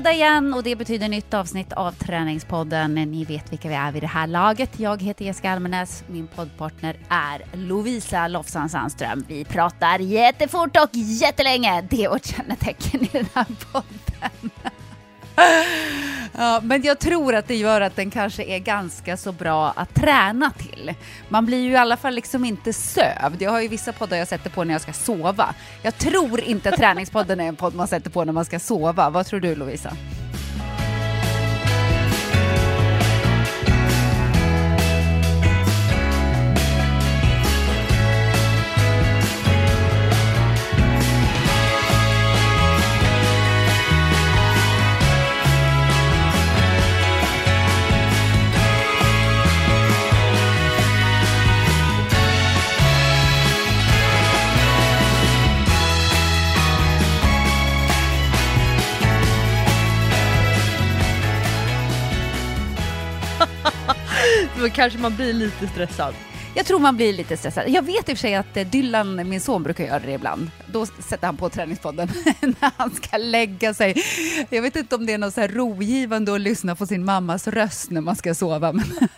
fredag igen och det betyder nytt avsnitt av Träningspodden. Ni vet vilka vi är vid det här laget. Jag heter Jessica Almenäs, min poddpartner är Lovisa Lofsan Sandström. Vi pratar jättefort och jättelänge. Det är vårt kännetecken i den här podden. Ja, men jag tror att det gör att den kanske är ganska så bra att träna till. Man blir ju i alla fall liksom inte sövd. Jag har ju vissa poddar jag sätter på när jag ska sova. Jag tror inte att Träningspodden är en podd man sätter på när man ska sova. Vad tror du Lovisa? Då kanske man blir lite stressad. Jag tror man blir lite stressad. Jag vet i och för sig att eh, Dylan, min son, brukar göra det ibland. Då sätter han på träningspodden när han ska lägga sig. Jag vet inte om det är något så här rogivande att lyssna på sin mammas röst när man ska sova. Men,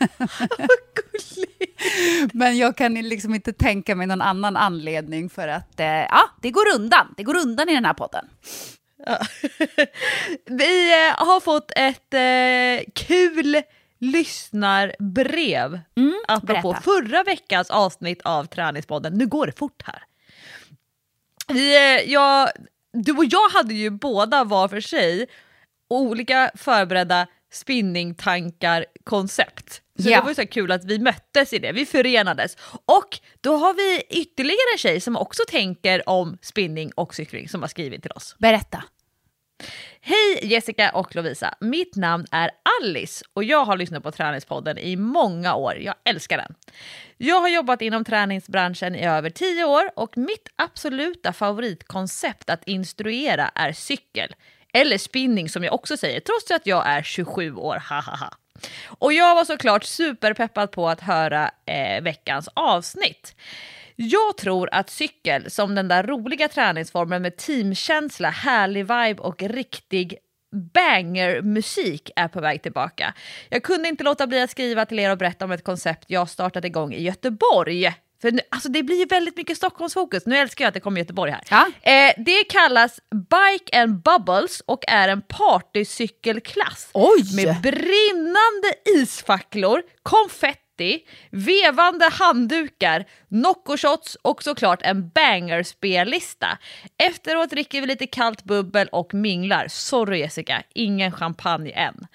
men jag kan liksom inte tänka mig någon annan anledning för att eh, ja, det går undan. Det går undan i den här podden. Ja. Vi eh, har fått ett kul lyssnarbrev. Mm, apropå berätta. förra veckans avsnitt av Träningspodden. Nu går det fort här. Vi, eh, jag, du och jag hade ju båda var för sig olika förberedda spinningtankar, koncept. Så ja. det var ju så kul att vi möttes i det, vi förenades. Och då har vi ytterligare en tjej som också tänker om spinning och cykling som har skrivit till oss. Berätta. Hej Jessica och Lovisa! Mitt namn är Alice och jag har lyssnat på Träningspodden i många år. Jag älskar den. Jag har jobbat inom träningsbranschen i över tio år och mitt absoluta favoritkoncept att instruera är cykel. Eller spinning som jag också säger, trots att jag är 27 år. Hahaha. Och jag var såklart superpeppad på att höra eh, veckans avsnitt. Jag tror att cykel som den där roliga träningsformen med teamkänsla, härlig vibe och riktig banger-musik är på väg tillbaka. Jag kunde inte låta bli att skriva till er och berätta om ett koncept jag startat igång i Göteborg. För nu, alltså det blir ju väldigt mycket Stockholmsfokus. Nu älskar jag att det kommer Göteborg här. Ja. Eh, det kallas Bike and Bubbles och är en partycykelklass. Oj. Med brinnande isfacklor, konfetti vevande handdukar, Nocco-shots och såklart en banger-spellista. Efteråt dricker vi lite kallt bubbel och minglar. Sorry Jessica, ingen champagne än.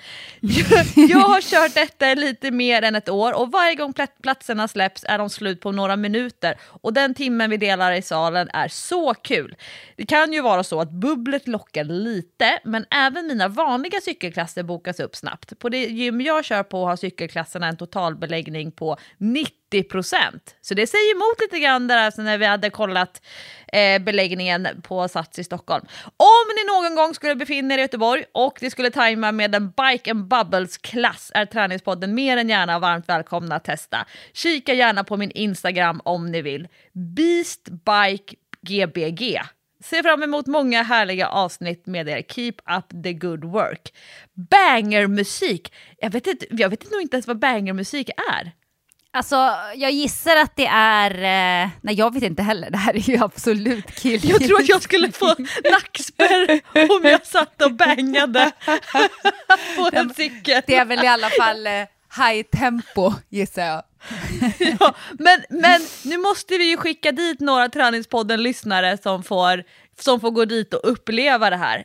Jag har kört detta lite mer än ett år och varje gång platserna släpps är de slut på några minuter och den timmen vi delar i salen är så kul. Det kan ju vara så att bubblet lockar lite, men även mina vanliga cykelklasser bokas upp snabbt. På det gym jag kör på har cykelklasserna en totalbeläggning på 90 procent. Så det säger emot lite grann där alltså när vi hade kollat eh, beläggningen på Sats i Stockholm. Om ni någon gång skulle befinna er i Göteborg och det skulle tajma med en Bike and Bubbles-klass är Träningspodden mer än gärna varmt välkomna att testa. Kika gärna på min Instagram om ni vill. BeastBikeGbg. GBG. Ser fram emot många härliga avsnitt med er. Keep up the good work. Bangermusik! Jag vet, inte, jag vet nog inte ens vad bangermusik är. Alltså, jag gissar att det är... Eh, nej, jag vet inte heller. Det här är ju absolut kill. Jag tror att jag skulle få nackspärr om jag satt och bangade på en cykel. Det är väl i alla fall eh, high tempo, gissar jag. ja, men, men nu måste vi ju skicka dit några Träningspodden-lyssnare som får, som får gå dit och uppleva det här.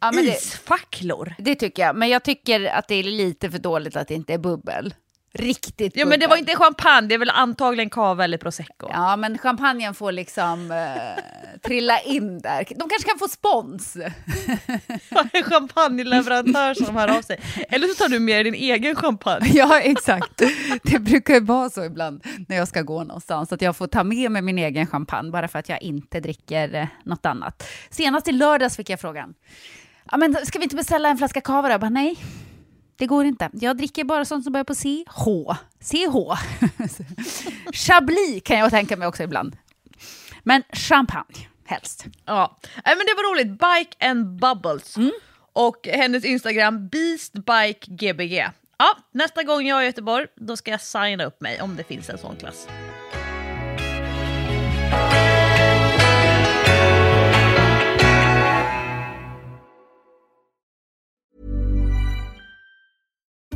Ja, Isfacklor! Det, det tycker jag, men jag tycker att det är lite för dåligt att det inte är bubbel riktigt Ja men det var inte champagne, det är väl antagligen cava eller prosecco. Ja men champagnen får liksom eh, trilla in där. De kanske kan få spons. en champagneleverantör som hör av sig. Eller så tar du med din egen champagne. ja exakt. Det brukar ju vara så ibland när jag ska gå någonstans att jag får ta med mig min egen champagne bara för att jag inte dricker eh, något annat. Senast i lördags fick jag frågan. Ja, men ska vi inte beställa en flaska cava då? Jag bara, nej, det går inte. Jag dricker bara sånt som börjar på C. H. CH. Chablis kan jag tänka mig också ibland. Men champagne helst. Ja, men det var roligt. Bike and Bubbles. Mm. och hennes Instagram beastbikegbg. Ja, nästa gång jag är i Göteborg då ska jag signa upp mig om det finns en sån klass.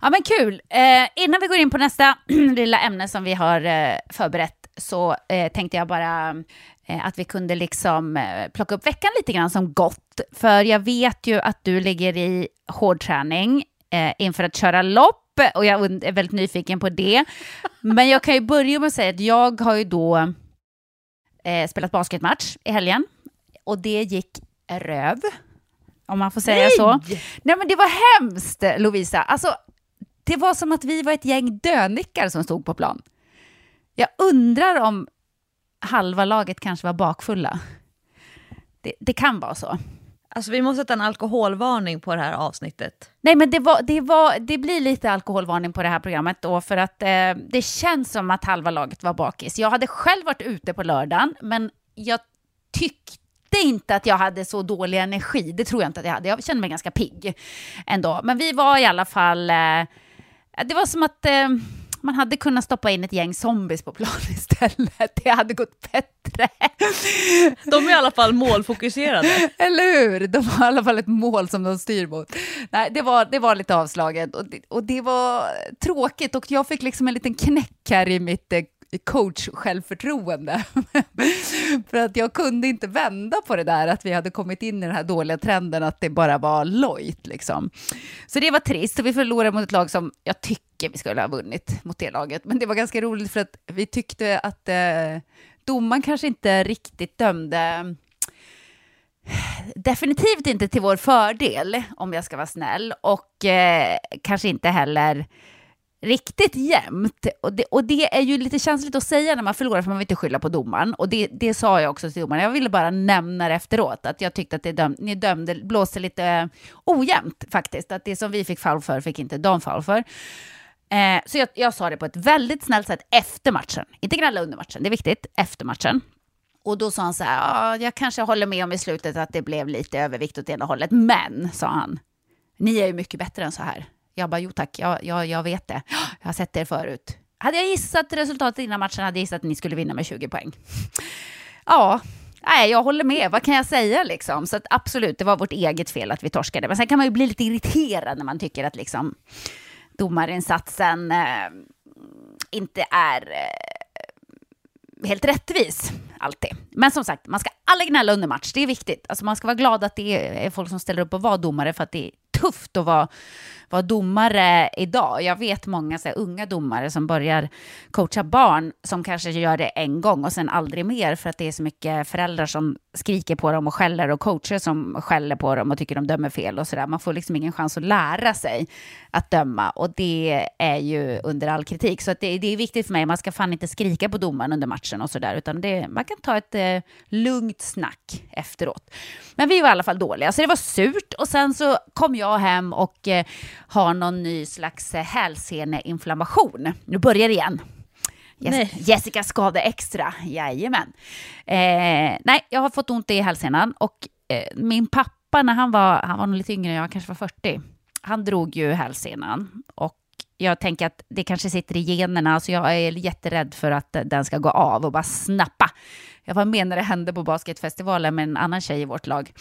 Ja men kul. Eh, innan vi går in på nästa lilla ämne som vi har eh, förberett så eh, tänkte jag bara eh, att vi kunde liksom eh, plocka upp veckan lite grann som gott. För jag vet ju att du ligger i hårdträning eh, inför att köra lopp och jag är väldigt nyfiken på det. Men jag kan ju börja med att säga att jag har ju då eh, spelat basketmatch i helgen och det gick röv. Om man får säga Nej! så. Nej men det var hemskt Lovisa. Alltså det var som att vi var ett gäng dönickar som stod på plan. Jag undrar om halva laget kanske var bakfulla. Det, det kan vara så. Alltså vi måste sätta en alkoholvarning på det här avsnittet. Nej, men det, var, det, var, det blir lite alkoholvarning på det här programmet då, för att eh, det känns som att halva laget var bakis. Jag hade själv varit ute på lördagen, men jag tyckte inte att jag hade så dålig energi. Det tror jag inte att jag hade. Jag kände mig ganska pigg ändå. Men vi var i alla fall... Eh, det var som att eh, man hade kunnat stoppa in ett gäng zombies på plan istället. Det hade gått bättre. De är i alla fall målfokuserade. Eller hur? De har i alla fall ett mål som de styr mot. Nej, det var, det var lite avslaget och det, och det var tråkigt och jag fick liksom en liten knäck här i mitt eh, coach-självförtroende. För att jag kunde inte vända på det där att vi hade kommit in i den här dåliga trenden att det bara var lojt liksom. Så det var trist och vi förlorade mot ett lag som jag tycker vi skulle ha vunnit mot det laget. Men det var ganska roligt för att vi tyckte att eh, domaren kanske inte riktigt dömde definitivt inte till vår fördel, om jag ska vara snäll, och eh, kanske inte heller riktigt jämnt. Och det, och det är ju lite känsligt att säga när man förlorar, för man vill inte skylla på domaren. Och det, det sa jag också till domaren. Jag ville bara nämna det efteråt, att jag tyckte att det döm, ni dömde, blåste lite ojämnt faktiskt. Att det som vi fick foul för fick inte de foul för. Eh, så jag, jag sa det på ett väldigt snällt sätt efter matchen. Inte gnälla under matchen, det är viktigt, efter matchen. Och då sa han så här, ah, jag kanske håller med om i slutet att det blev lite övervikt åt ena hållet, men, sa han, ni är ju mycket bättre än så här. Jag bara, jo tack, jag, jag, jag vet det. Jag har sett er förut. Hade jag gissat resultatet innan matchen hade jag gissat att ni skulle vinna med 20 poäng. Ja, nej, jag håller med. Vad kan jag säga liksom? Så att absolut, det var vårt eget fel att vi torskade. Men sen kan man ju bli lite irriterad när man tycker att liksom domarinsatsen eh, inte är eh, helt rättvis alltid. Men som sagt, man ska aldrig gnälla under match. Det är viktigt. Alltså man ska vara glad att det är folk som ställer upp och vara domare för att det är tufft att vara, vara domare idag. Jag vet många så här, unga domare som börjar coacha barn som kanske gör det en gång och sen aldrig mer för att det är så mycket föräldrar som skriker på dem och skäller och coacher som skäller på dem och tycker de dömer fel och sådär. Man får liksom ingen chans att lära sig att döma och det är ju under all kritik. Så att det, det är viktigt för mig, man ska fan inte skrika på domaren under matchen och sådär, utan det, man kan ta ett eh, lugnt snack efteråt. Men vi var i alla fall dåliga, så det var surt och sen så kom jag hem och eh, har någon ny slags eh, hälseneinflammation. Nu börjar det igen. Nej. Jessica skade extra, jajamän. Eh, nej, jag har fått ont i hälsenan och eh, min pappa när han var, han var nog lite yngre, jag kanske var 40, han drog ju hälsenan och jag tänker att det kanske sitter i generna, så jag är jätterädd för att den ska gå av och bara snappa. Jag var med när det hände på basketfestivalen med en annan tjej i vårt lag.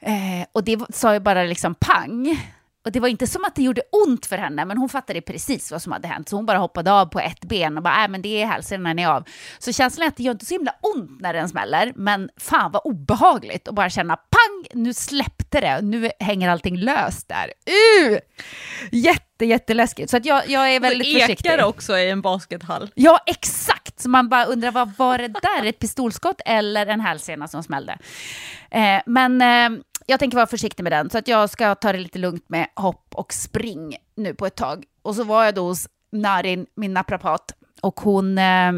Eh, och det sa ju bara liksom pang. Och det var inte som att det gjorde ont för henne, men hon fattade precis vad som hade hänt. Så hon bara hoppade av på ett ben och bara, äh, men det är hälsenan är av. Så känslan är att det gör inte så himla ont när den smäller, men fan vad obehagligt att bara känna pang, nu släppte det, nu hänger allting löst där. Uh! Jätte, jätteläskigt. Så att jag, jag är väldigt det försiktig. ekar också i en baskethall. Ja, exakt! Så man bara undrar, vad var det där? Ett pistolskott eller en hälsena som smällde? Eh, men eh, jag tänker vara försiktig med den, så att jag ska ta det lite lugnt med hopp och spring nu på ett tag. Och så var jag då hos Narin, min naprapat, och hon eh,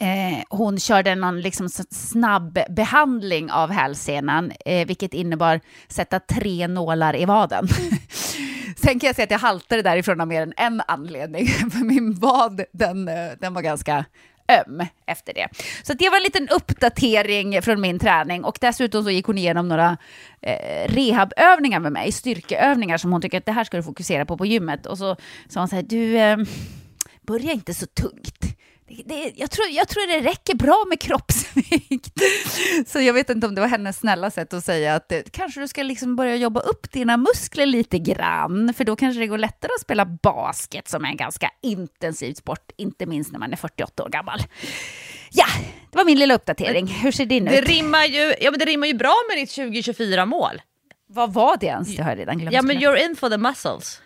eh hon körde någon liksom snabb behandling av hälsenan, eh, vilket innebar sätta tre nålar i vaden. Sen kan jag säga att jag haltade därifrån av mer än en anledning, för min vad, den, eh, den var ganska öm efter det. Så det var en liten uppdatering från min träning och dessutom så gick hon igenom några eh, rehabövningar med mig, styrkeövningar som hon tycker att det här ska du fokusera på på gymmet. Och så sa hon så här, du, eh, börja inte så tungt. Det, det, jag, tror, jag tror det räcker bra med kroppsvikt. Så jag vet inte om det var hennes snälla sätt att säga att det, kanske du ska liksom börja jobba upp dina muskler lite grann, för då kanske det går lättare att spela basket som är en ganska intensiv sport, inte minst när man är 48 år gammal. Ja, det var min lilla uppdatering. Hur ser din Det ut? rimmar ju, ja, men det rimmar ju bra med ditt 2024-mål. Vad var det ens? Det har jag redan glömt. Ja men you're in for the muscles.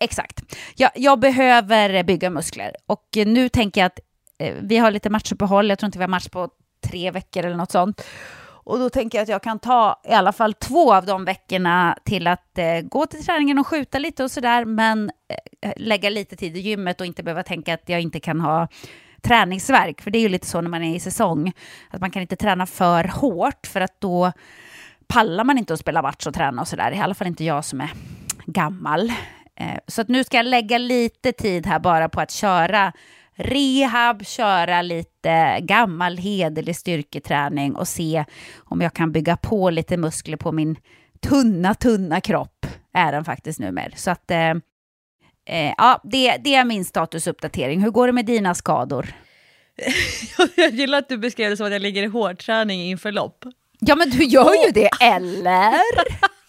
Exakt. Jag, jag behöver bygga muskler och nu tänker jag att eh, Eh, vi har lite matchuppehåll. Jag tror inte vi har match på tre veckor eller något sånt. Och då tänker jag att jag kan ta i alla fall två av de veckorna till att eh, gå till träningen och skjuta lite och sådär, men eh, eh lägga lite tid i gymmet och inte behöva tänka att jag inte kan ha träningsverk. För det är ju lite så när man är i säsong, att man kan inte träna för hårt, för att då pallar man inte att spela match och träna och sådär. I alla fall inte jag som är gammal. Eh, Så att nu ska jag lägga lite tid här bara på att köra rehab, köra lite gammal hederlig styrketräning och se om jag kan bygga på lite muskler på min tunna, tunna kropp, är den faktiskt numera. Så att, eh, eh, ja, det, det är min statusuppdatering. Hur går det med dina skador? Jag gillar att du beskrev det som att jag ligger i hårdträning inför lopp. Ja, men du gör ju det, eller?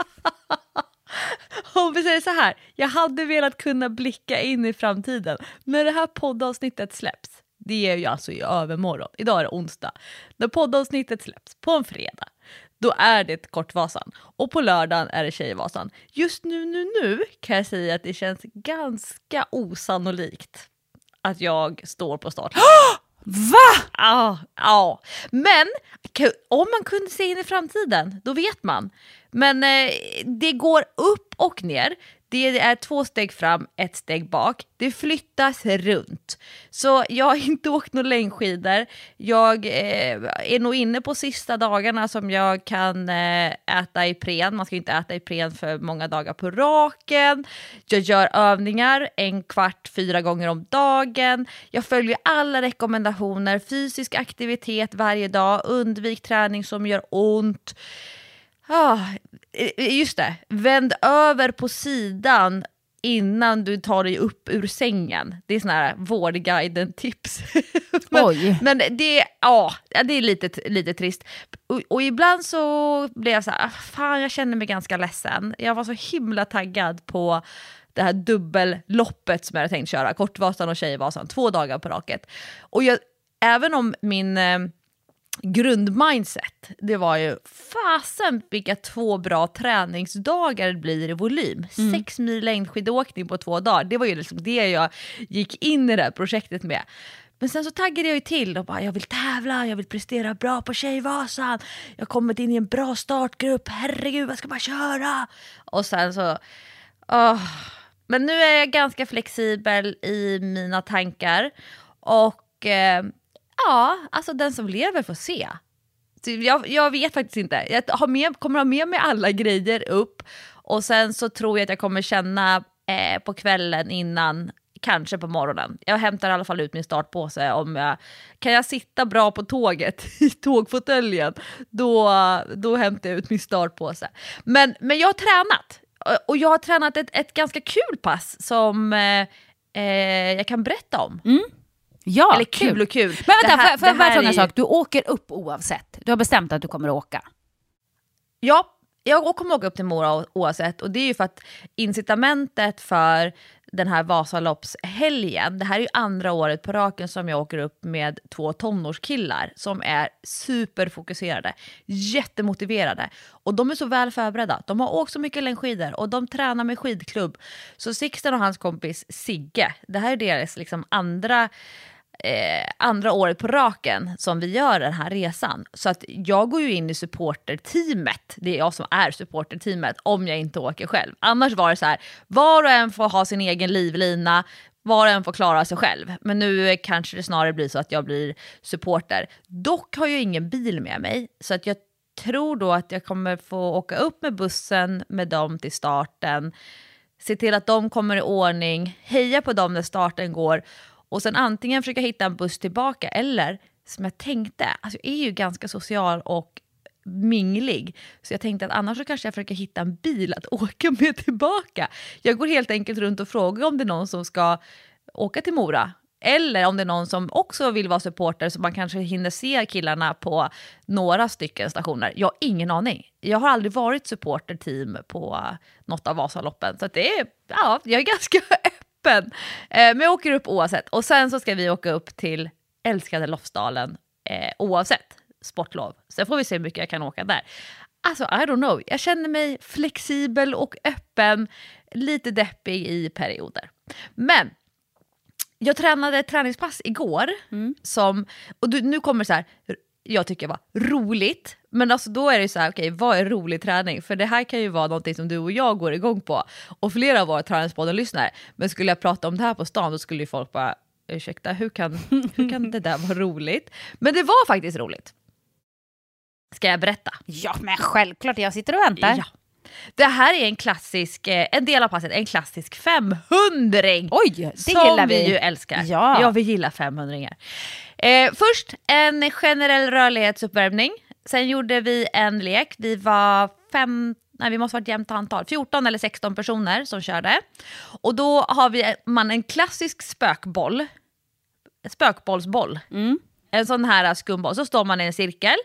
Om vi säger så här, jag hade velat kunna blicka in i framtiden. När det här poddavsnittet släpps, det är ju alltså i övermorgon, idag är det onsdag. När poddavsnittet släpps på en fredag, då är det Kortvasan. Och på lördagen är det Tjejvasan. Just nu, nu, nu kan jag säga att det känns ganska osannolikt att jag står på start. Ah! Va? Ja, ja. Men om man kunde se in i framtiden, då vet man. Men eh, det går upp och ner. Det är två steg fram, ett steg bak. Det flyttas runt. Så jag har inte åkt några längdskidor. Jag eh, är nog inne på sista dagarna som jag kan eh, äta Ipren. Man ska ju inte äta Ipren för många dagar på raken. Jag gör övningar en kvart, fyra gånger om dagen. Jag följer alla rekommendationer. Fysisk aktivitet varje dag. Undvik träning som gör ont. Ah, just det, vänd över på sidan innan du tar dig upp ur sängen. Det är såna här Vårdguiden-tips. men, Oj. men det, ja, det är lite, lite trist. Och, och ibland så blir jag så här, "Ah, fan jag känner mig ganska ledsen. Jag var så himla taggad på det här dubbelloppet som jag hade tänkt köra, Kortvasan och Tjejvasan, två dagar på raket. Och jag, även om min eh, grundmindset, det var ju fasen vilka två bra träningsdagar det blir i volym. Sex mil längdskidåkning på två dagar, det var ju liksom det jag gick in i det här projektet med. Men sen så taggade jag ju till och bara jag vill tävla, jag vill prestera bra på Tjejvasan, jag har kommit in i en bra startgrupp, herregud jag ska bara köra. Och sen så, åh. Men nu är jag ganska flexibel i mina tankar och eh, Ja, alltså den som lever får se. Typ, jag, jag vet faktiskt inte. Jag har med, kommer ha med mig alla grejer upp och sen så tror jag att jag kommer känna eh, på kvällen innan, kanske på morgonen. Jag hämtar i alla fall ut min startpåse. Om jag, kan jag sitta bra på tåget i tågfåtöljen, då, då hämtar jag ut min startpåse. Men, men jag har tränat. Och- jag har tränat ett, ett ganska kul pass som eh, eh jag kan berätta om. Mm. Ja, Eller kul och kul. Men vänta, här- får jag- bara fråga en sak? Du åker upp oavsett. Du har bestämt att du kommer att åka. Ja, jag kommer åka upp till Mora oavsett och det är ju för att incitamentet för den här Vasaloppshelgen, det här är ju andra året på raken som jag åker upp med två tonårskillar som är superfokuserade, jättemotiverade och de är så väl förberedda. De har åkt så mycket längdskidor och de tränar med skidklubb. Så Sixten och hans kompis Sigge, det här är deras liksom andra eh, andra året på raken som vi gör den här resan. Så att jag går ju in i supporterteamet, det är jag som är supporterteamet, om jag inte åker själv. Annars var det så här, var och en får ha sin egen livlina, var och en får klara sig själv. Men nu kanske det snarare blir så att jag blir supporter. Dock har jag ingen bil med mig, så att jag tror då att jag kommer få åka upp med bussen med dem till starten, se till att de kommer i ordning, heja på dem när starten går och sen antingen försöka hitta en buss tillbaka eller som jag tänkte, alltså jag är ju ganska social och minglig. Så jag tänkte att annars så kanske jag försöker hitta en bil att åka med tillbaka. Jag går helt enkelt runt och frågar om det är någon som ska åka till Mora. Eller om det är någon som också vill vara supporter så man kanske hinner se killarna på några stycken stationer. Jag har ingen aning. Jag har aldrig varit supporterteam på något av Vasaloppen. Så att det är, ja, jag är ganska öppen. Eh, men jag åker upp oavsett. Och sen så ska vi åka upp till älskade Lofsdalen eh, oavsett sportlov. Sen får vi se hur mycket jag kan åka där. Alltså, I don't know. Jag känner mig flexibel och öppen, lite deppig i perioder. Men jag tränade ett träningspass igår som, och du, nu kommer så här, jag tycker var roligt, men alltså då är det så här, okej vad är rolig träning? För det här kan ju vara någonting som du och jag går igång på, och flera av våra Träningspodden-lyssnare, men skulle jag prata om det här på stan då skulle ju folk bara, ursäkta, hur kan, hur kan det där vara roligt? Men det var faktiskt roligt. Ska jag berätta? Ja, men självklart. Jag sitter och väntar. Ja. Det här är en klassisk, eh, en del av passet, en klassisk 500 Oj, det som gillar vi. ju älskar. Ja. ja, vi gillar 500 eh, Först en generell rörlighetsuppvärmning. Sen gjorde vi en lek. Vi var fem, nej vi måste ett jämnt antal, 14 eller 16 personer som körde. Och då har vi man en klassisk spökboll, spökbollsboll. En sån här skumboll. Så står man i en cirkel.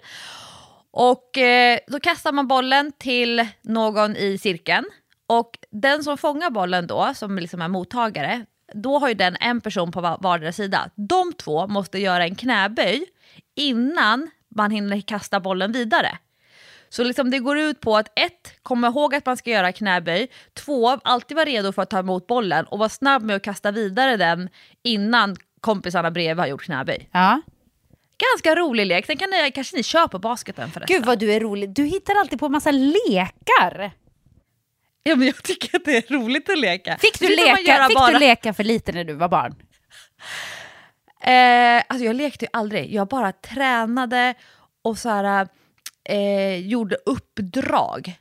Och eh, då kastar man bollen till någon i cirkeln. Och den som fångar bollen då, som liksom är mottagare, då har ju den en person på va- vardera sida. De två måste göra en knäböj innan man hinner kasta bollen vidare. Så liksom det går ut på att ett, komma ihåg att man ska göra knäböj. Två, alltid vara redo för att ta emot bollen och vara snabb med att kasta vidare den innan kompisarna bredvid har gjort knäböj. Ja. Ganska rolig lek. Den kan ni, kanske ni kör på basketen förresten. Gud vad du är rolig. Du hittar alltid på massa lekar. Ja, men jag tycker att det är roligt att leka. Fick du, leka, fick bara- du leka för lite när du var barn? Eh, alltså jag lekte ju aldrig. Jag bara tränade och så här, eh, gjorde uppdrag.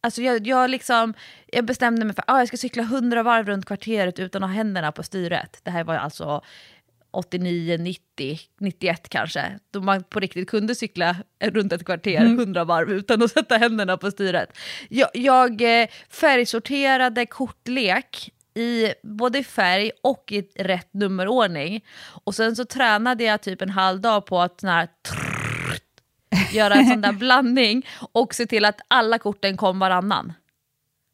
Alltså jag, jag, liksom, jag bestämde mig för att ah, jag ska cykla 100 varv runt kvarteret utan att ha händerna på styret. Det här var alltså 89, 90, 91 kanske. Då man på riktigt kunde cykla runt ett kvarter 100 varv utan att sätta händerna på styret. Jag, jag eh, färgsorterade kortlek i både färg och i rätt nummerordning. Och sen så tränade jag typ en halv dag på att sån här göra en sån där blandning och se till att alla korten kom varannan.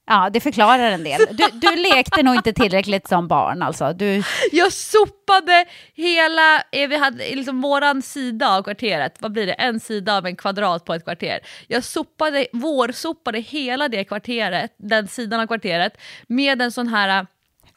Ja, det förklarar en del. Du, du lekte nog inte tillräckligt som barn alltså. Du, Jag sopade hela, eh, vi hade liksom våran sida av kvarteret, vad blir det, en sida av en kvadrat på ett kvarter. Jag sopade, vårsopade hela det kvarteret, den sidan av kvarteret, med en sån här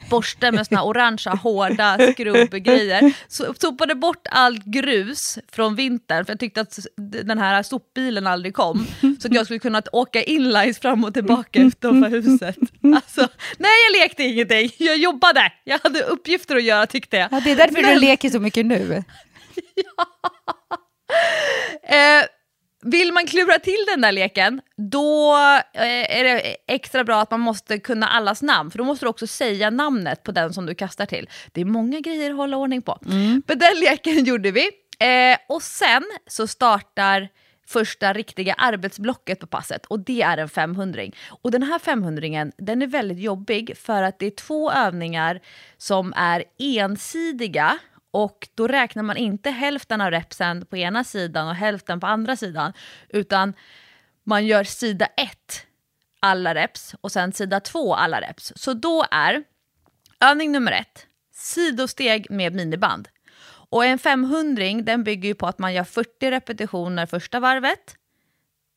borste med såna orangea hårda skrubbgrejer. Så, sopade bort allt grus från vintern för jag tyckte att den här sopbilen aldrig kom. Så att jag skulle kunna åka inlines fram och tillbaka utanför huset. Alltså, nej jag lekte ingenting, jag jobbade. Jag hade uppgifter att göra tyckte jag. ja, det är därför du Men- leker så mycket nu. Eh, vill man klura till den där leken, då eh, är det extra bra att man måste kunna allas namn, för då måste du också säga namnet på den som du kastar till. Det är många grejer att hålla ordning på. Men den leken gjorde vi. Eh, och sen så startar första riktiga arbetsblocket på passet och det är en 500 Och den här 500 den är väldigt jobbig för att det är två övningar som är ensidiga och då räknar man inte hälften av repsen på ena sidan och hälften på andra sidan utan man gör sida 1 alla reps och sen sida 2 alla reps. Så då är övning nummer ett sidosteg med miniband. Och en 500 den bygger ju på att man gör 40 repetitioner första varvet,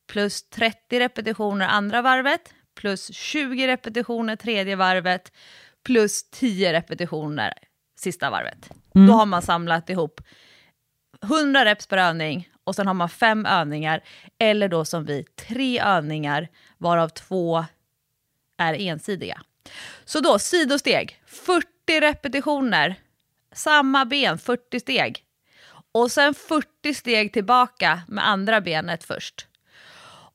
plus 30 repetitioner andra varvet, plus 20 repetitioner tredje varvet, plus 10 repetitioner sista varvet. Då har man samlat ihop 100 reps per övning och sen har man fem övningar, eller då som vi, tre övningar varav två är ensidiga. Så då sidosteg, 40 repetitioner samma ben 40 steg. Och sen 40 steg tillbaka med andra benet först.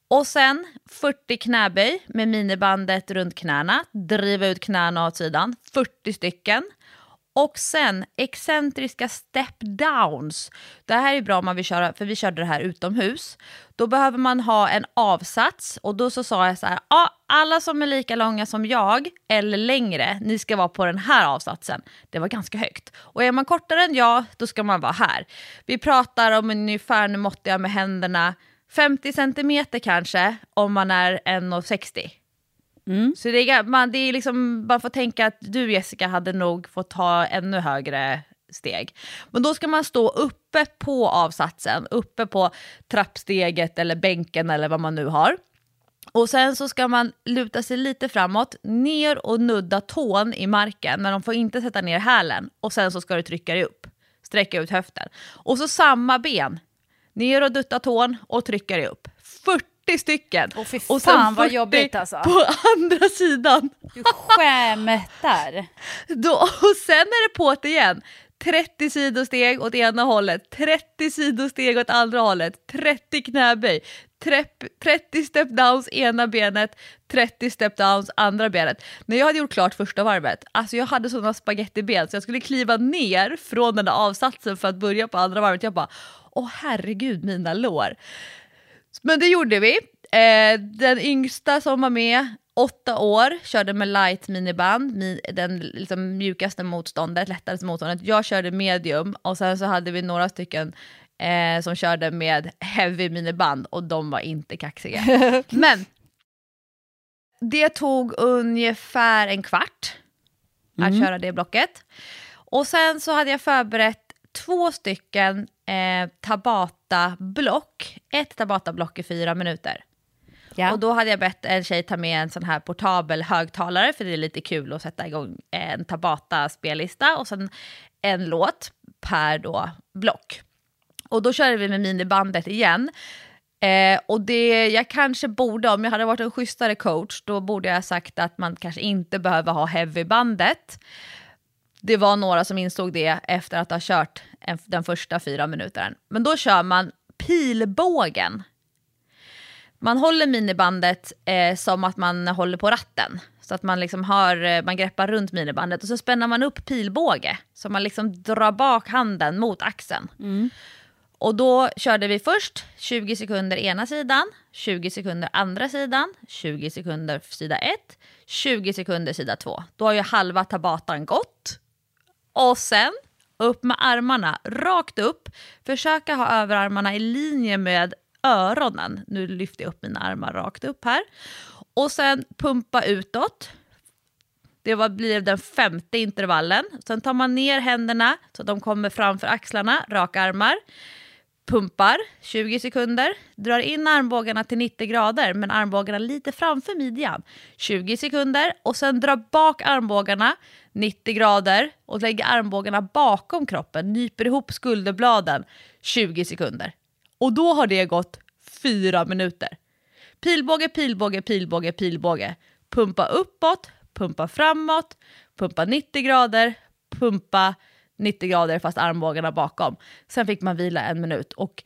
Och sen 40 knäböj med minibandet runt knäna, driva ut knäna åt sidan, 40 stycken. Och sen excentriska step downs. Det här är bra om man vill köra, för vi körde det här utomhus. Då behöver man ha en avsats och då så sa jag så här, ja, alla som är lika långa som jag eller längre, ni ska vara på den här avsatsen. Det var ganska högt. Och är man kortare än jag, då ska man vara här. Vi pratar om ungefär, nu måttar jag med händerna, 50 centimeter kanske om man är 1,60. Mm. Så det är, man, det är liksom, man får tänka att du Jessica hade nog fått ta ännu högre steg. Men då ska man stå uppe på avsatsen, uppe på trappsteget eller bänken eller vad man nu har. Och sen så ska man luta sig lite framåt, ner och nudda tån i marken, men de får inte sätta ner hälen. Och sen så ska du trycka dig upp, sträcka ut höften. Och så samma ben, ner och dutta tån och trycka dig upp. 40 stycken! Åh, fy och sen fan, vad 40 jobbigt, alltså. på andra sidan. Du skämtar. Då, och sen är det på det igen. 30 sidosteg åt ena hållet, 30 sidosteg åt andra hållet, 30 knäböj, 30 step downs ena benet, 30 step downs andra benet. När jag hade gjort klart första varvet, alltså jag hade sådana spagettiben så jag skulle kliva ner från den där avsatsen för att börja på andra varvet. Jag bara, åh herregud mina lår. Men det gjorde vi. Eh, den yngsta som var med, åtta år, körde med light miniband, mi, den liksom mjukaste motståndet, lättaste motståndet. Jag körde medium och sen så hade vi några stycken eh, som körde med heavy miniband och de var inte kaxiga. Men det tog ungefär en kvart att köra det blocket. Och sen så hade jag förberett två stycken eh, Tabata-block. Ett Tabata-block i fyra minuter. Ja. Och då hade jag bett en tjej ta med en sån här portabel högtalare för det är lite kul att sätta igång en Tabata-spellista och sen en låt per då block. Och då körde vi med minibandet igen. Eh, och det jag kanske borde, om jag hade varit en schysstare coach, då borde jag sagt att man kanske inte behöver ha heavybandet. Det var några som insåg det efter att ha kört en, den första fyra minuterna. Men då kör man pilbågen. Man håller minibandet eh, som att man håller på ratten. Så att man, liksom har, eh, man greppar runt minibandet och så spänner man upp pilbåge. Så man liksom drar bak handen mot axeln. Och då körde vi först 20 sekunder ena sidan, 20 sekunder andra sidan, 20 sekunder sida 1, 20 sekunder sida 2. Då har ju halva tabatan gått. Och sen upp med armarna, rakt upp. Försöka ha överarmarna i linje med öronen. Nu lyfter jag upp mina armar rakt upp här. Och sen pumpa utåt. Det var, blir den femte intervallen. Sen tar man ner händerna så att de kommer framför axlarna, raka armar. Pumpar 20 sekunder, drar in armbågarna till 90 grader men armbågarna lite framför midjan. 20 sekunder och sen drar bak armbågarna 90 grader och lägger armbågarna bakom kroppen, nyper ihop skulderbladen 20 sekunder. Och då har det gått 4 minuter. Pilbåge, pilbåge, pilbåge, pilbåge. Pumpa uppåt, pumpa framåt, pumpa 90 grader, pumpa 90 grader fast armbågarna bakom. Sen fick man vila en minut. Och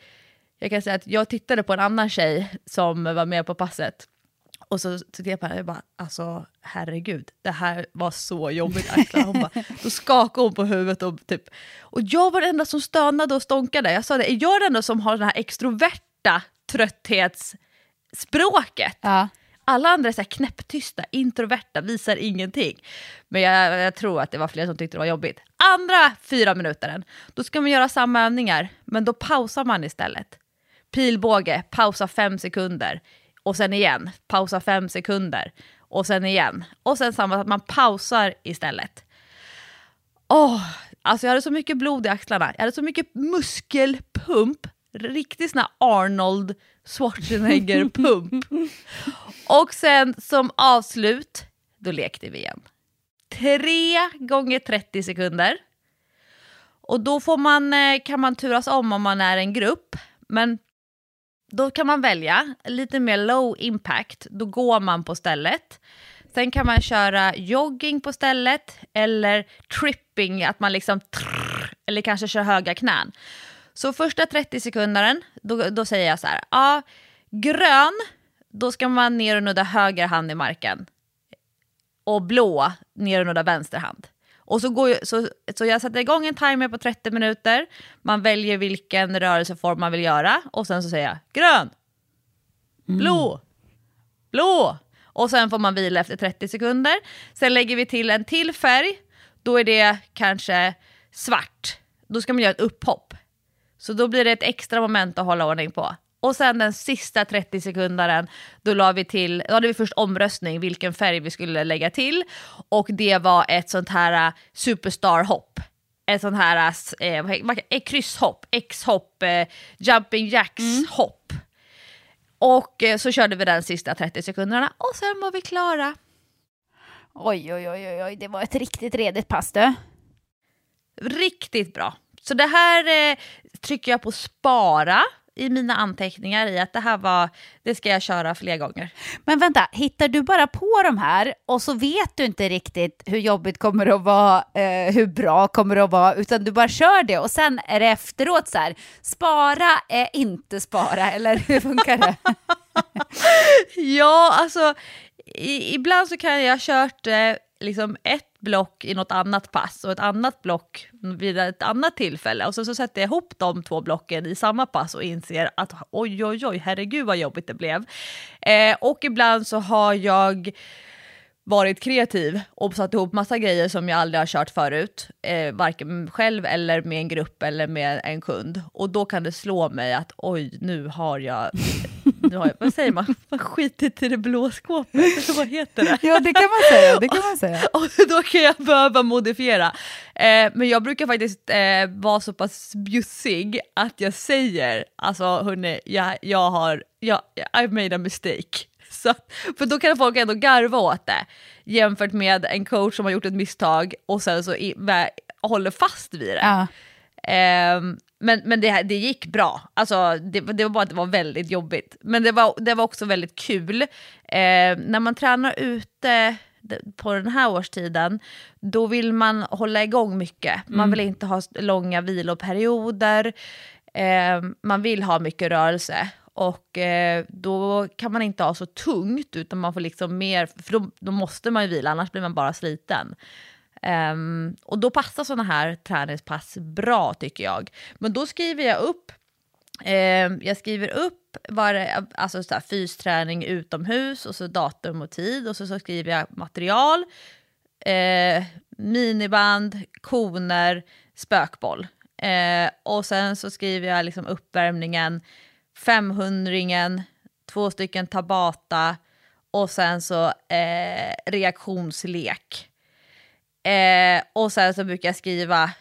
jag kan säga att jag tittade på en annan tjej som var med på passet. Och så tittade jag på henne och bara, alltså herregud, det här var så jobbigt Axla. Hon bara, då skakade hon på huvudet och typ, och jag var den enda som stönade och stånkade. Jag sa det, är jag den enda som har den här extroverta trötthetsspråket. Ja. Alla andra är så här knäpptysta, introverta, visar ingenting. Men jag, jag tror att det var fler som tyckte det var jobbigt. Andra fyra minuter, då ska man göra samma övningar, men då pausar man istället. Pilbåge, pausa fem sekunder. Och sen igen, pausa fem sekunder. Och sen igen. Och sen samma, att man pausar istället. Åh, alltså jag hade så mycket blod i axlarna. Jag hade så mycket muskelpump. Riktigt sån här Arnold Schwarzenegger-pump. Och sen som avslut, då lekte vi igen. Tre gånger 30 sekunder. Och då får man, eh, kan man turas om om man är en grupp. Men då kan man välja lite mer low impact. Då går man på stället. Sen kan man köra jogging på stället eller tripping, att man liksom trrr, eller kanske kör höga knän. Så första 30 sekunderen, då, då säger jag så här, ja, grön, då ska man ner och nudda höger hand i marken. Och blå, ner och nudda vänster hand. Och så, går, ju- så, så jag sätter igång en timer på 30 minuter, man väljer vilken rörelseform man vill göra och sen så säger jag grön, blå, blå. Och sen får man vila efter 30 sekunder. Sen lägger vi till en till färg, då är det kanske svart. Då ska man göra ett upphopp. Så då blir det ett extra moment att hålla ordning på. Och sen den sista 30 sekundaren, då la vi till, då hade vi först omröstning vilken färg vi skulle lägga till. Och det var ett sånt här uh, superstar-hopp. Ett sånt här uh, krysshopp, X-hopp, eh, jumping jacks-hopp. Och eh, så körde vi den sista 30 sekunderna och sen var vi klara. Oj, oj, oj, oj, oj, det var ett riktigt redigt pass du. Riktigt bra. Så det här eh, trycker jag på spara i mina anteckningar i att det här var, det ska jag köra fler gånger. Men vänta, hittar du bara på de här och så vet du inte riktigt hur jobbigt kommer det att vara, eh, hur bra kommer det att vara, utan du bara kör det och sen är det efteråt så här, spara är inte spara, eller hur funkar det? Ja, alltså i, ibland så kan jag ha kört eh, liksom ett block i något annat pass och ett annat block vid ett annat tillfälle och så, så sätter jag ihop de två blocken i samma pass och inser att oj, oj, oj, herregud vad jobbigt det blev. Eh, och ibland så har jag varit kreativ och satt ihop massa grejer som jag aldrig har kört förut, eh, varken själv eller med en grupp eller med en kund. Och då kan det slå mig att oj, nu har jag, nu har jag vad säger man, man skitit i det blå skåpet, vad heter det? Ja, det kan man säga, det kan man säga. Och då kan jag behöva modifiera. Eh, men jag brukar faktiskt eh, vara så pass bjussig att jag säger, alltså hörni, jag, jag har, jag, I've made a mistake. Så, för då kan folk ändå garva åt det, jämfört med en coach som har gjort ett misstag och sen så i, vä- håller fast vid det. Ja. Ehm, men men det, det gick bra. Alltså, det, det var bara att det var väldigt jobbigt. Men det var, det var också väldigt kul. Ehm, när man tränar ute på den här årstiden, då vill man hålla igång mycket. Man vill inte ha långa viloperioder. Ehm, man vill ha mycket rörelse. Och eh, då kan man inte ha så tungt, utan man får liksom mer, för då, då måste man ju vila, annars blir man bara sliten. Um, och då passar sådana här träningspass bra tycker jag. Men då skriver jag upp, um, jag skriver upp var, det, alltså så här, fysträning utomhus och så datum och tid och så, så skriver jag material, eh, miniband, koner, spökboll. Eh, och sen så skriver jag liksom uppvärmningen, 500 två stycken tabata och sen så eh, reaktionslek. Eh, och sen så brukar jag skriva,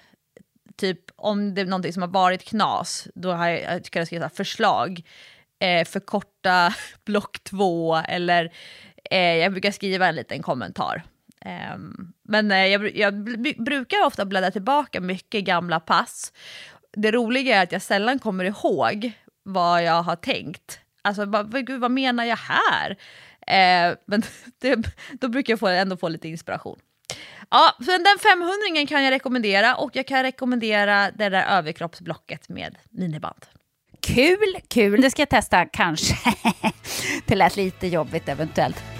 typ om det är någonting som har varit knas, då har jag, jag kunnat skriva förslag. Eh, förkorta block två eller eh, jag brukar skriva en liten kommentar. Ehm, men eh, jag, jag brukar ofta bläddra tillbaka mycket gamla pass. Det roliga är att jag sällan kommer ihåg vad jag har tänkt. Alltså, "Vad- gud, vad menar jag här? Eh, men det, då brukar jag få, ändå få lite inspiration. Ja, för den 500 kan jag rekommendera och jag kan rekommendera det där överkroppsblocket med miniband. Kul, kul. Det ska jag testa kanske. det lät lite jobbigt eventuellt.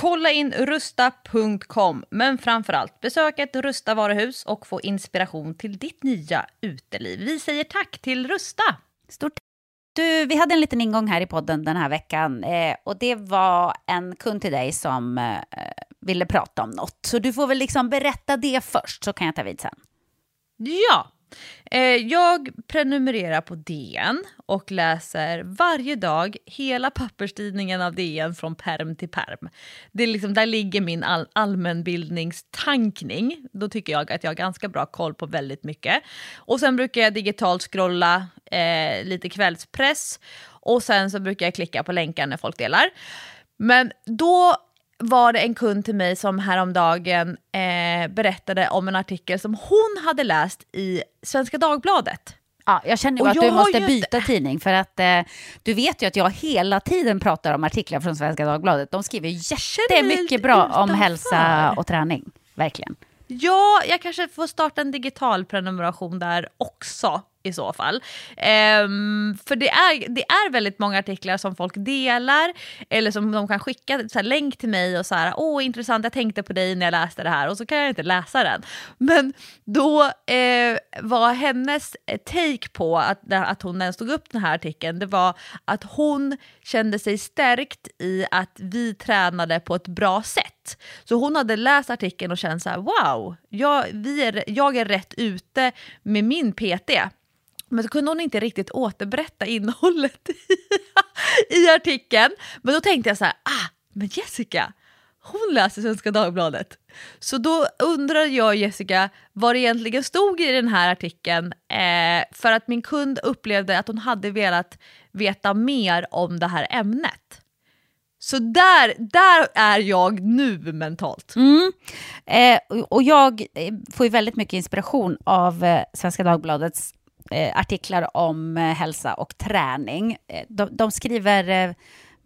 Kolla in rusta.com, men framförallt besök ett Rusta varuhus och få inspiration till ditt nya uteliv. Vi säger tack till Rusta! Stort du, Vi hade en liten ingång här i podden den här veckan eh, och det var en kund till dig som eh, ville prata om något. Så du får väl liksom berätta det först så kan jag ta vid sen. Ja, eh, jag prenumererar på DN och läser varje dag hela papperstidningen av DN från perm till perm. Det är liksom, där ligger min all allmänbildningstankning. Då tycker jag att jag har ganska bra koll på väldigt mycket. Och sen brukar jag digitalt scrolla eh, lite kvällspress och sen så brukar jag klicka på länkar när folk delar. Men då var det en kund till mig som häromdagen eh, berättade om en artikel som hon hade läst i Svenska Dagbladet. Ja, jag känner Och att du måste byta tidning för att eh, du vet ju att jag hela tiden pratar om artiklar från Svenska Dagbladet. De skriver jättemycket bra om utanför. hälsa och träning. Verkligen. Ja, jag kanske får starta en digital prenumeration där också i så fall. Ehm, för det är, det är väldigt många artiklar som folk delar eller som de kan skicka så här, länk till mig och så här, åh intressant, jag tänkte på dig när jag läste det här och så kan jag inte läsa den. Men då eh, var hennes eh, take på att, att hon ens tog upp den här artikeln, det var att hon kände sig stärkt i att vi tränade på ett bra sätt. Så hon hade läst artikeln och känt så här, wow, jag, vi är, jag är rätt ute med min PT. Men så kunde hon inte riktigt återberätta innehållet i, i artikeln. Men då tänkte jag så här, ah, men Jessica, hon läser Svenska Dagbladet. Så då undrar jag Jessica vad det egentligen stod i den här artikeln eh, för att min kund upplevde att hon hade velat veta mer om det här ämnet. Så där, där är jag nu mentalt. Mm. Eh, och jag eh, får ju väldigt mycket inspiration av eh, Svenska Dagbladets eh, artiklar om eh, hälsa och träning. Eh, de, de, skriver eh,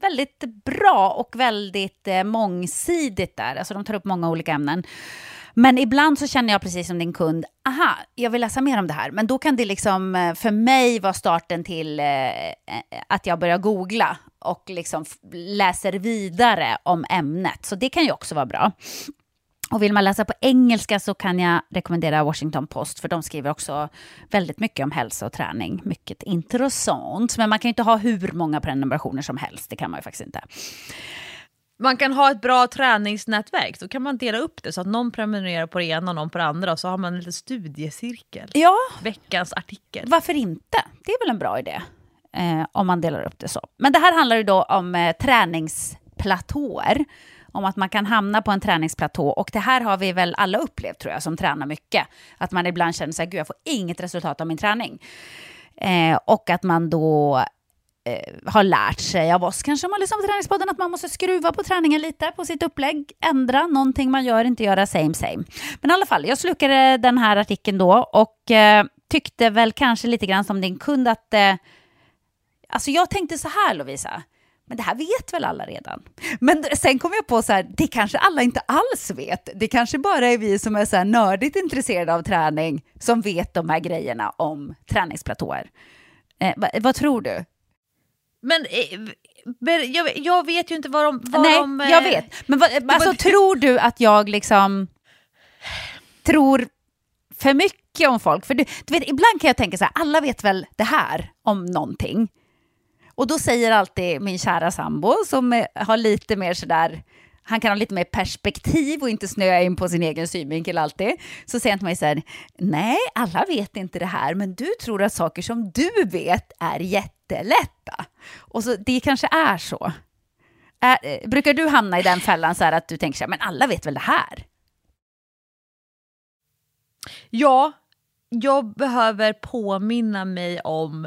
väldigt bra och väldigt eh, mångsidigt där. Alltså de tar upp många olika ämnen. Men ibland så känner jag precis som din kund, aha, jag vill läsa mer om det här. Men då kan det liksom eh, för mig vara starten till eh, eh, att jag börjar googla och liksom läser vidare om ämnet. Så det kan ju också vara bra. Och vill man läsa på engelska så kan jag rekommendera Washington Post, för de skriver också väldigt mycket om hälsa och träning. Mycket intressant, men man kan ju inte ha hur många prenumerationer som helst, det kan man ju faktiskt inte. Man kan ha ett bra träningsnätverk, då kan man dela upp det så att någon prenumererar på det ena och någon på det andra, och så har man en liten studiecirkel. Ja. Veckans artikel. Varför inte? Det är väl en bra idé, eh, om man delar upp det så. Men det här handlar ju då om eh, träningsplatåer om att man kan hamna på en träningsplatå. Och det här har vi väl alla upplevt tror jag, som tränar mycket. Att man ibland känner sig, gud jag får inget resultat av min träning. Eh, och att man då eh, har lärt sig av oss, kanske om man liksom lyssnar på Träningspodden, att man måste skruva på träningen lite, på sitt upplägg, ändra någonting man gör, inte göra same same. Men i alla fall, jag slukade den här artikeln då och eh, tyckte väl kanske lite grann som din kund att eh, Alltså jag tänkte så här Lovisa, men det här vet väl alla redan? Men sen kom jag på så här, det kanske alla inte alls vet. Det kanske bara är vi som är så här nördigt intresserade av träning som vet de här grejerna om träningsplatåer. Eh, vad, vad tror du? Men eh, jag, jag, vet ju inte vad de... Vad Nej, de, jag vet. Men vad, alltså, tror du att jag liksom tror för mycket om folk? För du, du vet, ibland kan jag tänka så här, alla vet väl det här om någonting. Och då säger alltid min kära sambo, som har lite mer sådär, han kan ha lite mer perspektiv och inte snöa in på sin egen synvinkel alltid. Så säger han till mig så här, nej, alla vet inte det här, men du tror att saker som du vet är jättelätta. Och så det kanske är så. Är, eh, brukar du hamna i den fällan så här att du tänker så här, men alla vet väl det här? Ja, jag behöver påminna mig om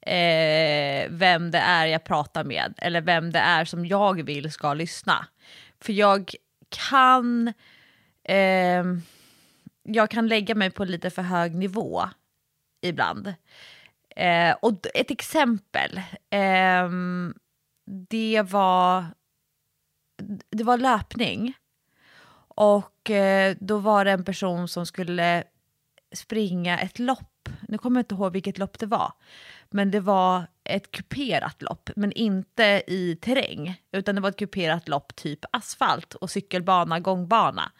eh, vem det är jag pratar med eller vem det är som jag vill ska lyssna. För jag kan, eh, jag kan lägga mig på lite för hög nivå ibland. Eh, och ett exempel, eh, det var, det var löpning. Och eh, då var det en person som skulle springa ett lopp. Nu kommer jag inte ihåg vilket lopp det var. Men det var ett kuperat lopp, men inte i terräng. Utan det var ett kuperat lopp typ asfalt och cykelbana, gångbana.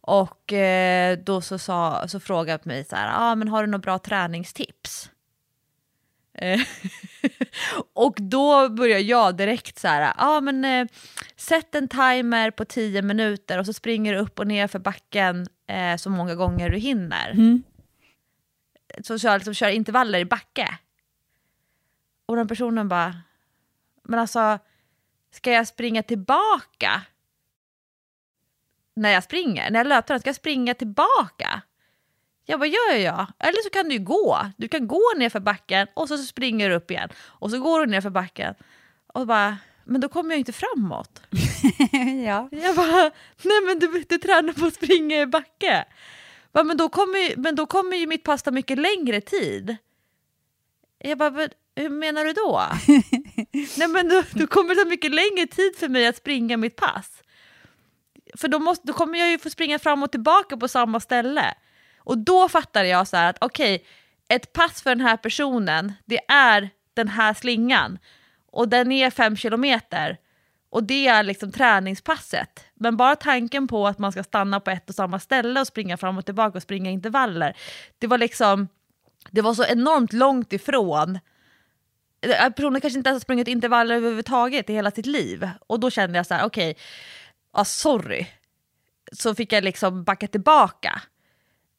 Och eh, då så, sa, så frågade mig så här, ah, men har du några bra träningstips? Eh, och då börjar jag direkt så här, ah, men eh, sätt en timer på 10 minuter och så springer du upp och ner för backen eh, så många gånger du hinner. Mm. Så kör, liksom, kör intervaller i backe. Och den personen bara, men alltså, ska jag springa tillbaka? När jag springer, när jag löper, ska jag springa tillbaka? Jag bara, ja, ja, ja. Eller så kan du gå. Du kan gå ner för backen och så springer du upp igen. Och så går du ner för backen. Och bara, men då kommer jag inte framåt. ja. Jag bara, nej men du, du tränar på att springa i backe. Bara, men, då kommer, men då kommer ju mitt pass ta mycket längre tid. Jag bara, hur menar du då? Nej men då, då kommer det ta mycket längre tid för mig att springa mitt pass. För då, måste, då kommer jag ju få springa fram och tillbaka på samma ställe. Och då fattar jag så här att okej, okay, ett pass för den här personen, det är den här slingan. Och den är fem kilometer. Och det är liksom träningspasset. Men bara tanken på att man ska stanna på ett och samma ställe och springa fram och tillbaka och springa intervaller. Det var liksom, det var så enormt långt ifrån personen kanske inte ens har sprungit intervaller överhuvudtaget i hela sitt liv. Och då kände jag så här, okej, okay, ah, sorry. Så fick jag liksom backa tillbaka.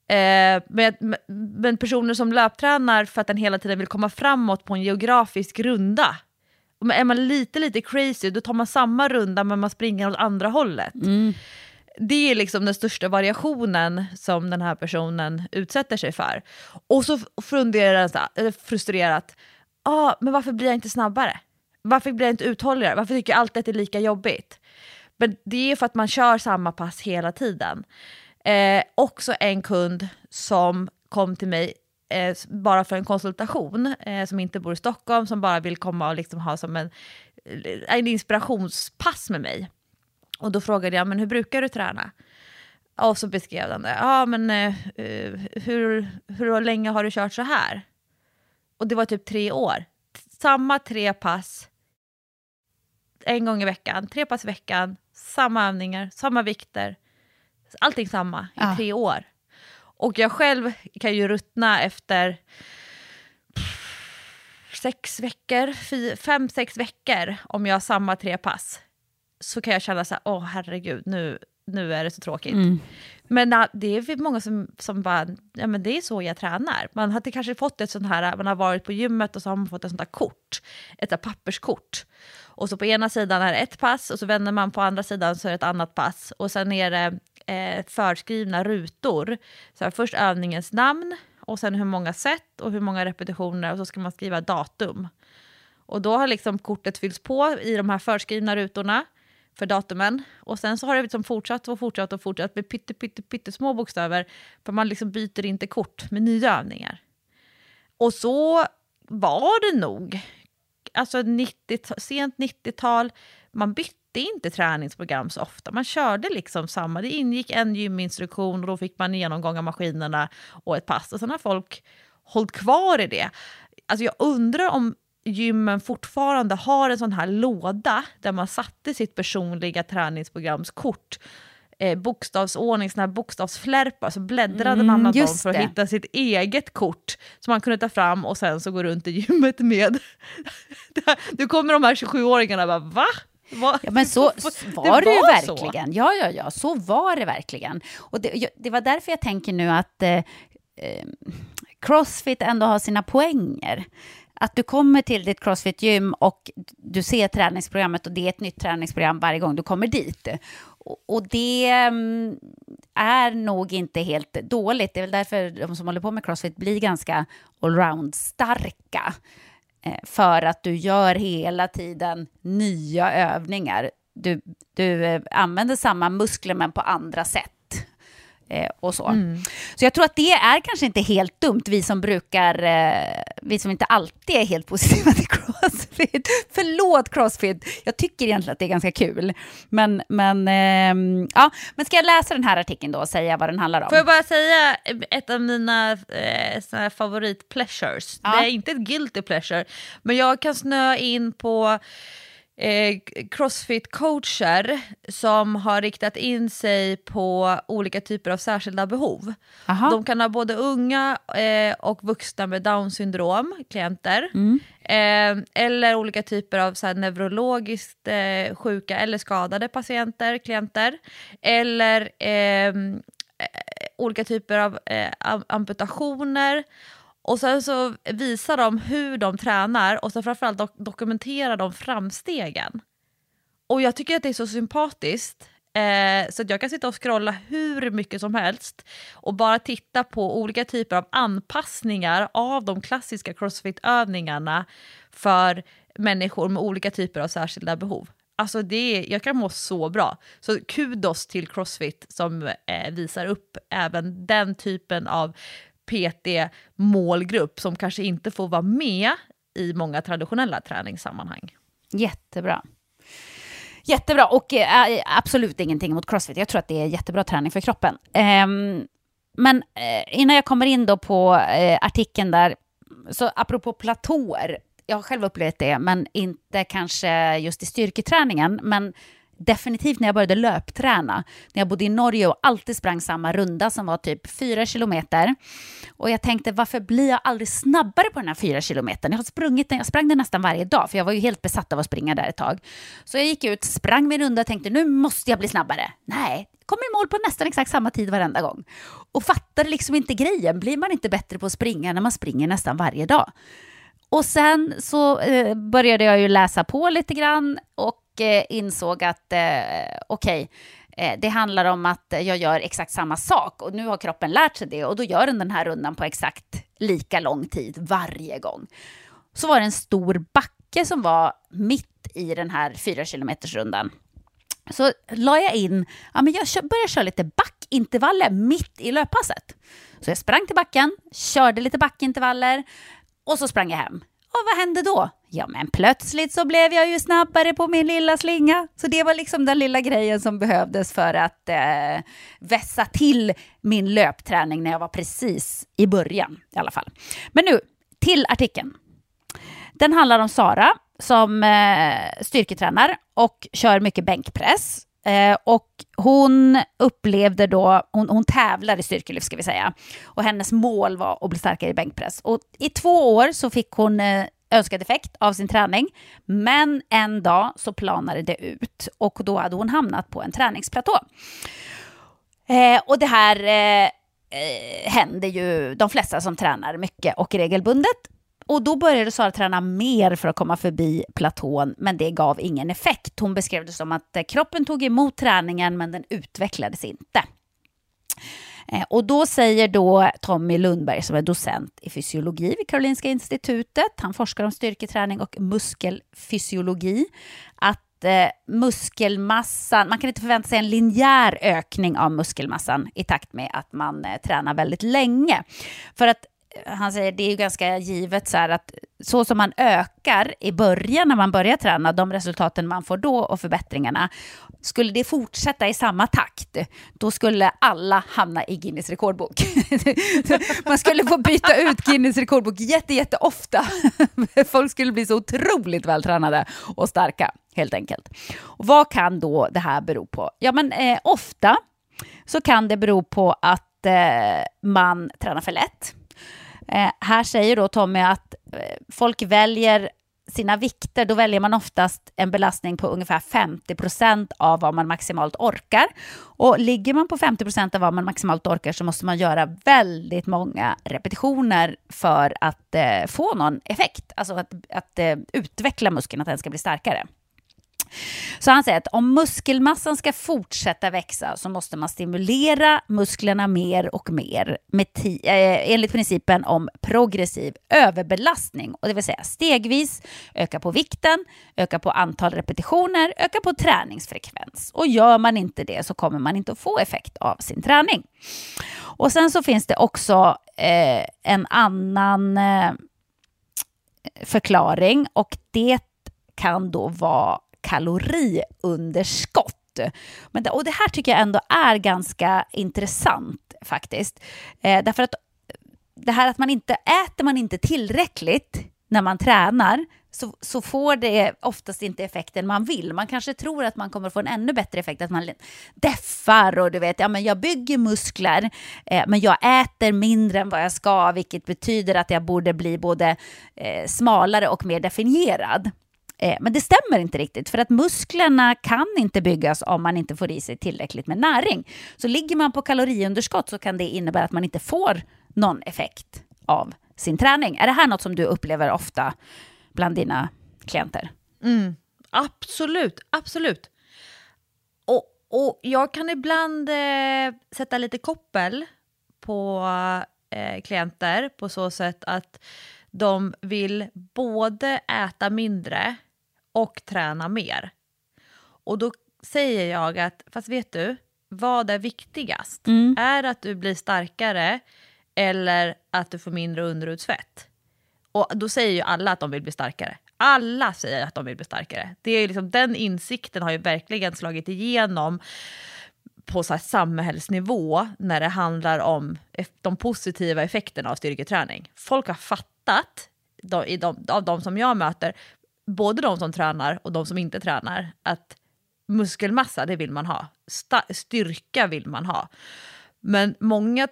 Eh, men, men personer som löptränar för att den hela tiden vill komma framåt på en geografisk runda. Och är man lite, lite crazy, då tar man samma runda men man springer åt andra hållet. Mm. Det är liksom den största variationen som den här personen utsätter sig för. Och så funderar den så här, frustrerat, ah, men varför blir jag inte snabbare? Varför blir jag inte uthålligare? Varför tycker jag alltid att det är lika jobbigt? Men det är för att man kör samma pass hela tiden. Eh, också en kund som kom till mig eh, bara för en konsultation, eh, som inte bor i Stockholm, som bara vill komma och liksom ha som en, eh, en inspirationspass med mig. Och då frågade jag, men hur brukar du träna? Och så beskrev han det. Ja, men eh, eh hur, hur länge har du kört så här? Och det var typ tre år. Samma tre pass en gång i veckan, tre pass i veckan, samma övningar, samma vikter. Allting samma i ja. tre år. Och jag själv kan ju ruttna efter sex veckor, fem, sex veckor om jag har samma tre pass. Så kan jag känna så här, åh herregud, nu, nu är det så tråkigt. Mm. Men det är många som, som bara, ja men det är så jag tränar. Man har kanske fått ett sånt här, man har varit på gymmet och så har man fått ett sånt här kort, ett där papperskort. Och så på ena sidan är det ett pass och så vänder man på andra sidan så är det ett annat pass. Och sen är det eh, förskrivna rutor. Så här, först övningens namn och sen hur många set och hur många repetitioner och så ska man skriva datum. Och då har liksom kortet fyllts på i de här förskrivna rutorna för datumen. Och sen så har det liksom fortsatt och fortsatt och fortsatt med pytte, pytte, pytte små bokstäver. För man liksom byter inte kort med nya övningar. Och så var det nog. Alltså 90, sent 90-tal, man bytte inte träningsprogram så ofta. Man körde liksom samma. Det ingick en gyminstruktion och då fick man genomgång av maskinerna och ett pass. Och sen har folk hållit kvar i det. Alltså jag undrar om gymmen fortfarande har en sån här låda där man satte sitt personliga träningsprogramskort eh, bokstavsordning, såna här bokstavsflärpar, så bläddrade mm, man dem för att det. hitta sitt eget kort som man kunde ta fram och sen så gå runt i gymmet med. Nu kommer de här 27-åringarna och bara va? Va? Ja, men så var det, var det ju verkligen. Så. Ja, ja, ja, så var det verkligen. Och det, det var därför jag tänker nu att eh, eh Crossfit ändå har sina poänger att du kommer till ditt Crossfit-gym och du ser träningsprogrammet och det är ett nytt träningsprogram varje gång du kommer dit. Och det mm, är nog inte helt dåligt. Det är väl därför de som håller på med Crossfit blir ganska allround-starka. Eh, för att du gör hela tiden nya övningar. Du, du eh, använder samma muskler men på andra sätt och så. Mm. Så jag tror att det är kanske inte helt dumt, vi som brukar, eh, vi som inte alltid är helt positiva till crossfit. Förlåt crossfit, jag tycker egentligen att det är ganska kul. Men, men, eh, ja. men ska jag läsa den här artikeln då och säga vad den handlar om? Får jag bara säga ett av mina eh, favorit pleasures. Ja. Det är inte ett guilty pleasure, men jag kan snöa in på eh, crossfit-coacher som har riktat in sig på olika typer av särskilda behov. Aha. De kan ha både unga eh, och vuxna med down syndrom, klienter. Mm. Eh, eller olika typer av så här, neurologiskt eh, sjuka eller skadade patienter, klienter. Eller ehm, eh, olika typer av eh, amputationer och sen så visar de hur de tränar och sen framförallt dok dokumenterar de framstegen. Och jag tycker att det är så sympatiskt. Eh, så att jag kan sitta och scrolla hur mycket som helst och bara titta på olika typer av anpassningar av de klassiska crossfit-övningarna för människor med olika typer av särskilda behov. Alltså det är, jag kan må så bra. Så kudos till Crossfit som eh, visar upp även den typen av PT-målgrupp som kanske inte får vara med i många traditionella träningssammanhang. Jättebra. Jättebra, och äh, absolut ingenting mot crossfit. Jag tror att det är jättebra träning för kroppen. Ähm, men äh, innan jag kommer in då på äh, artikeln där, så apropå platåer, jag har själv upplevt det, men inte kanske just i styrketräningen, men definitivt när jag började löpträna, när jag bodde i Norge och alltid sprang samma runda som var typ fyra kilometer. Och jag tänkte, varför blir jag aldrig snabbare på den här fyra kilometern? Jag har sprungit den, jag sprang den nästan varje dag, för jag var ju helt besatt av att springa där ett tag. Så jag gick ut, sprang min runda och tänkte, nu måste jag bli snabbare. Nej, kom i mål på nästan exakt samma tid varenda gång. Och fattade liksom inte grejen. Blir man inte bättre på att springa när man springer nästan varje dag? Och sen så eh, började jag ju läsa på lite grann och eh, insåg att eh, okej, okay, Eh, det handlar om att jag gör exakt samma sak och nu har kroppen lärt sig det och då gör den den här rundan på exakt lika lång tid varje gång. Så var det en stor backe som var mitt i den här fyra kilometers rundan. Så la jag in, ja men jag började köra lite backintervaller mitt i löppasset. Så jag sprang till backen, körde lite backintervaller och så sprang jag hem. Och vad hände då? Ja, men plötsligt så blev jag ju snabbare på min lilla slinga. Så det var liksom den lilla grejen som behövdes för att eh, vässa till min löpträning när jag var precis i början i alla fall. Men nu till artikeln. Den handlar om Sara som eh, styrketränar och kör mycket bänkpress. Eh, och hon upplevde då, hon, hon tävlar i styrkelyft ska vi säga, och hennes mål var att bli starkare i bänkpress. Och i två år så fick hon eh, önskad effekt av sin träning, men en dag så planade det ut och då hade hon hamnat på en träningsplatå. Eh, och det här eh, eh, händer ju de flesta som tränar mycket och regelbundet. Och då började Sara träna mer för att komma förbi platån, men det gav ingen effekt. Hon beskrev det som att eh, kroppen tog emot träningen, men den utvecklades inte. Eh, och då säger då Tommy Lundberg, som är docent i fysiologi vid Karolinska institutet, han forskar om styrketräning och muskelfysiologi, att eh, muskelmassan, man kan inte förvänta sig en linjär ökning av muskelmassan i takt med att man eh, tränar väldigt länge. För att han säger det är ju ganska givet så här att så som man ökar i början när man börjar träna, de resultaten man får då och förbättringarna, skulle det fortsätta i samma takt, då skulle alla hamna i Guinness rekordbok. man skulle få byta ut Guinness rekordbok jätte, jätte ofta. Folk skulle bli så otroligt vältränade och starka, helt enkelt. Och vad kan då det här bero på? Ja, men eh, ofta så kan det bero på att eh, man tränar för lätt Eh, här säger då Tommy att eh, folk väljer sina vikter, då väljer man oftast en belastning på ungefär 50 procent av vad man maximalt orkar. Och ligger man på 50 procent av vad man maximalt orkar så måste man göra väldigt många repetitioner för att eh, få någon effekt, alltså att, att eh, utveckla muskeln, att den ska bli starkare. Så han säger att om muskelmassan ska fortsätta växa så måste man stimulera musklerna mer och mer med eh, enligt principen om progressiv överbelastning. Och det vill säga stegvis öka på vikten, öka på antal repetitioner, öka på träningsfrekvens. Och gör man inte det så kommer man inte att få effekt av sin träning. Och sen så finns det också eh, en annan eh, förklaring och det kan då vara kaloriunderskott. Men, och det här tycker jag ändå är ganska intressant faktiskt. Eh, därför att det här att man inte äter man inte tillräckligt när man tränar så, så får det oftast inte effekten man vill. Man kanske tror att man kommer få en ännu bättre effekt, att man deffar och du vet, ja men jag bygger muskler, eh, men jag äter mindre än vad jag ska, vilket betyder att jag borde bli både eh, smalare och mer definierad. Eh, men det stämmer inte riktigt, för att musklerna kan inte byggas om man inte får i sig tillräckligt med näring. Så ligger man på kaloriunderskott så kan det innebära att man inte får någon effekt av sin träning. Är det här något som du upplever ofta bland dina klienter? Mm, absolut, absolut. Och, och jag kan ibland eh, sätta lite koppel på eh, klienter på så sätt att de vill både äta mindre och träna mer. Och då säger jag att, fast vet du, vad är viktigast? Mm. Är det att du blir starkare eller att du får mindre underutsvett? Och då säger ju alla att de vill bli starkare. Alla säger att de vill bli starkare. Det är liksom, den insikten har ju verkligen slagit igenom på så samhällsnivå när det handlar om de positiva effekterna av styrketräning. Folk har fattat, de, de, av de som jag möter, både de som tränar och de som inte tränar, att muskelmassa, det vill man ha. Styrka vill man ha. Men många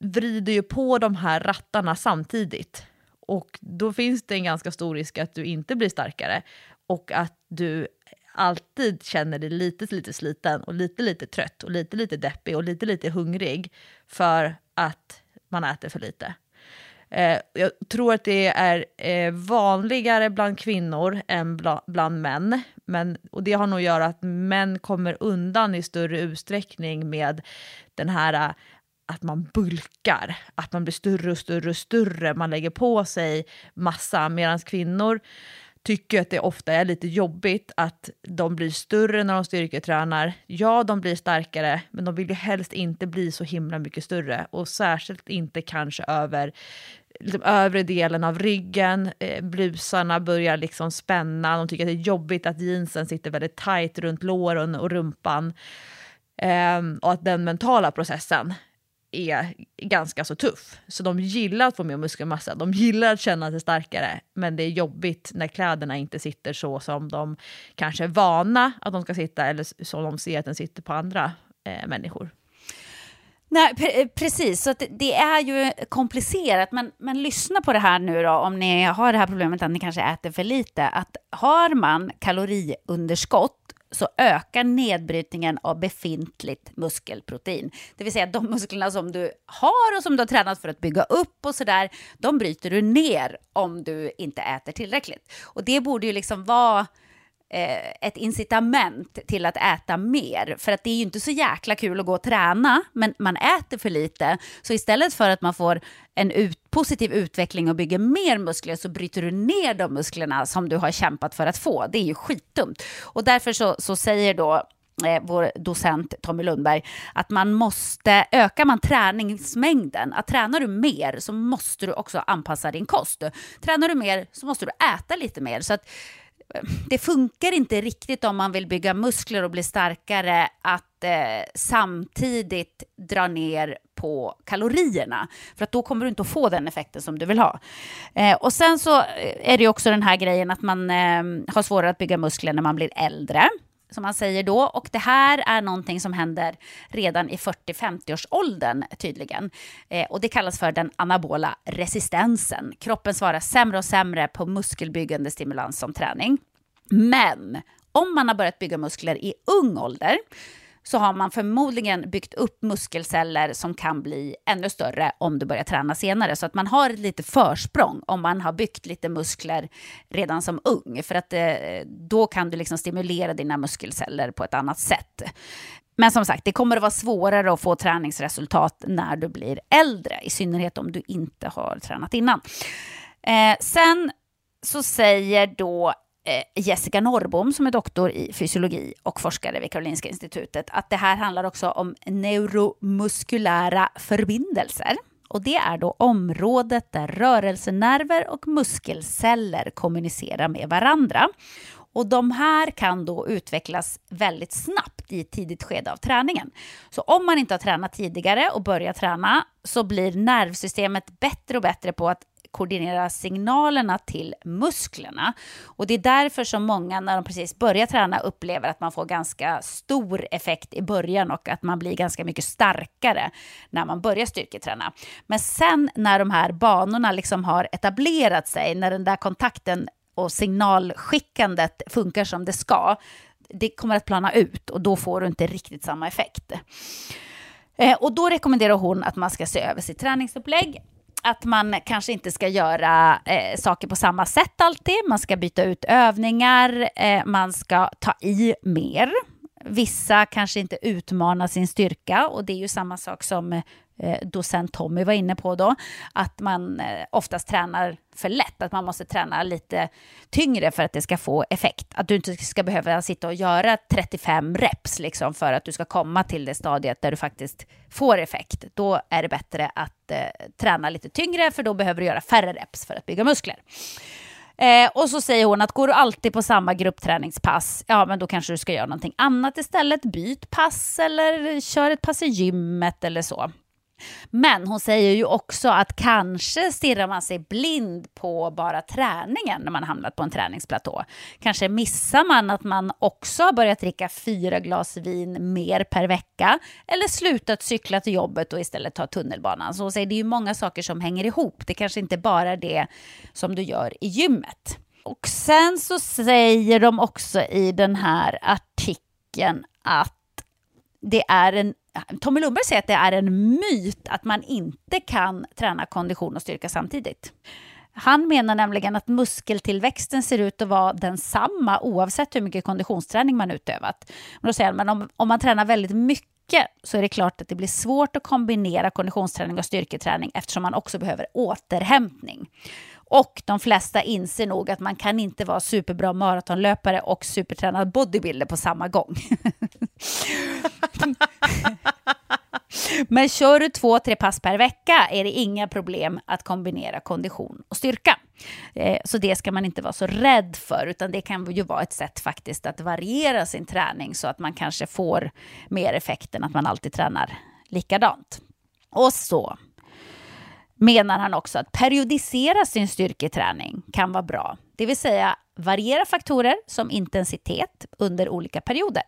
vrider ju på de här rattarna samtidigt. Och då finns det en ganska stor risk att du inte blir starkare och att du alltid känner dig lite, lite sliten och lite, lite trött och lite, lite deppig och lite, lite hungrig för att man äter för lite. Eh, jag tror att det är eh, vanligare bland kvinnor än bla, bland män. Men, och det har nog att göra att män kommer undan i större utsträckning med den här eh, att man bulkar, att man blir större och större och större, man lägger på sig massa, medan kvinnor tycker att det ofta är lite jobbigt att de blir större när de styrketränar. Ja, de blir starkare, men de vill ju helst inte bli så himla mycket större och särskilt inte kanske över liksom, övre delen av ryggen. Eh, blusarna börjar liksom spänna. De tycker att det är jobbigt att jeansen sitter väldigt tajt runt låren och rumpan. Eh, och att den mentala processen är ganska så tuff. Så de gillar att få mer muskelmassa, de gillar att känna sig starkare, men det är jobbigt när kläderna inte sitter så som de kanske är vana att de ska sitta eller som de ser att den sitter på andra eh, människor. Nej, pre eh, precis, så det är ju komplicerat, men, men lyssna på det här nu då, om ni har det här problemet att ni kanske äter för lite, att har man kaloriunderskott så ökar nedbrytningen av befintligt muskelprotein. Det vill säga de musklerna som du har och som du har tränat för att bygga upp och sådär, de bryter du ner om du inte äter tillräckligt. Och det borde ju liksom vara Eh, ett incitament till att äta mer. För att det är ju inte så jäkla kul att gå och träna, men man äter för lite. Så istället för att man får en ut, positiv utveckling och bygger mer muskler så bryter du ner de musklerna som du har kämpat för att få. Det är ju skitdumt. Och därför så, så säger då eh, vår docent Tommy Lundberg, att man måste, ökar man träningsmängden, att tränar du mer så måste du också anpassa din kost. Tränar du mer så måste du äta lite mer. Så att det funkar inte riktigt om man vill bygga muskler och bli starkare att eh, samtidigt dra ner på kalorierna. För att då kommer du inte att få den effekten som du vill ha. Eh, och sen så eh, är det också den här grejen att man eh, har svårare att bygga muskler när man blir äldre som man säger då. Och det här är någonting som händer redan i 40-50-årsåldern tydligen. Eh, och det kallas för den anabola resistensen. Kroppen svarar sämre och sämre på muskelbyggande stimulans som träning. Men om man har börjat bygga muskler i ung ålder så har man förmodligen byggt upp muskelceller som kan bli ännu större om du börjar träna senare. Så att man har lite försprång om man har byggt lite muskler redan som ung. För att eh, då kan du liksom stimulera dina muskelceller på ett annat sätt. Men som sagt, det kommer att vara svårare att få träningsresultat när du blir äldre, i synnerhet om du inte har tränat innan. Eh, sen så säger då Eh, Jessica Norrbom som är doktor i fysiologi och forskare vid Karolinska institutet att det här handlar också om neuromuskulära förbindelser. Och det är då området där rörelsenerver och muskelceller kommunicerar med varandra. Och de här kan då utvecklas väldigt snabbt i ett tidigt skede av träningen. Så om man inte har tränat tidigare och börjar träna så blir nervsystemet bättre och bättre på att koordinera signalerna till musklerna. Och det är därför som många när de precis börjar träna upplever att man får ganska stor effekt i början och att man blir ganska mycket starkare när man börjar styrketräna. Men sen när de här banorna liksom har etablerat sig, när den där kontakten och signalskickandet funkar som det ska, det kommer att plana ut och då får du inte riktigt samma effekt. Eh, och då rekommenderar hon att man ska se över sitt träningsupplägg att man kanske inte ska göra eh, saker på samma sätt alltid. Man ska byta ut övningar, eh, man ska ta i mer. Vissa kanske inte utmanar sin styrka och det är ju samma sak som eh, Eh, docent Tommy var inne på då, att man eh, oftast tränar för lätt, att man måste träna lite tyngre för att det ska få effekt. Att du inte ska behöva sitta och göra 35 reps liksom för att du ska komma till det stadiet där du faktiskt får effekt. Då är det bättre att eh, träna lite tyngre för då behöver du göra färre reps för att bygga muskler. Eh, och så säger hon att går du alltid på samma gruppträningspass, ja men då kanske du ska göra någonting annat istället. Byt pass eller kör ett pass i gymmet eller så. Men hon säger ju också att kanske stirrar man sig blind på bara träningen när man hamnat på en träningsplatå. Kanske missar man att man också har börjat dricka fyra glas vin mer per vecka eller slutat cykla till jobbet och istället ta tunnelbanan. Så hon säger det är ju många saker som hänger ihop. Det kanske inte bara är det som du gör i gymmet. Och sen så säger de också i den här artikeln att det är en Tommy Lundberg säger att det är en myt att man inte kan träna kondition och styrka samtidigt. Han menar nämligen att muskeltillväxten ser ut att vara densamma oavsett hur mycket konditionsträning man utövat. Men då säger han, men om, om man tränar väldigt mycket så är det klart att det blir svårt att kombinera konditionsträning och styrketräning eftersom man också behöver återhämtning. Och de flesta inser nog att man kan inte vara superbra maratonlöpare och supertränad bodybuilder på samma gång. Men kör du två, tre pass per vecka är det inga problem att kombinera kondition och styrka. Eh, så det ska man inte vara så rädd för, utan det kan ju vara ett sätt faktiskt att variera sin träning så att man kanske får mer effekt än att man alltid tränar likadant. Och så menar han också att periodisera sin styrketräning kan vara bra. Det vill säga variera faktorer som intensitet under olika perioder.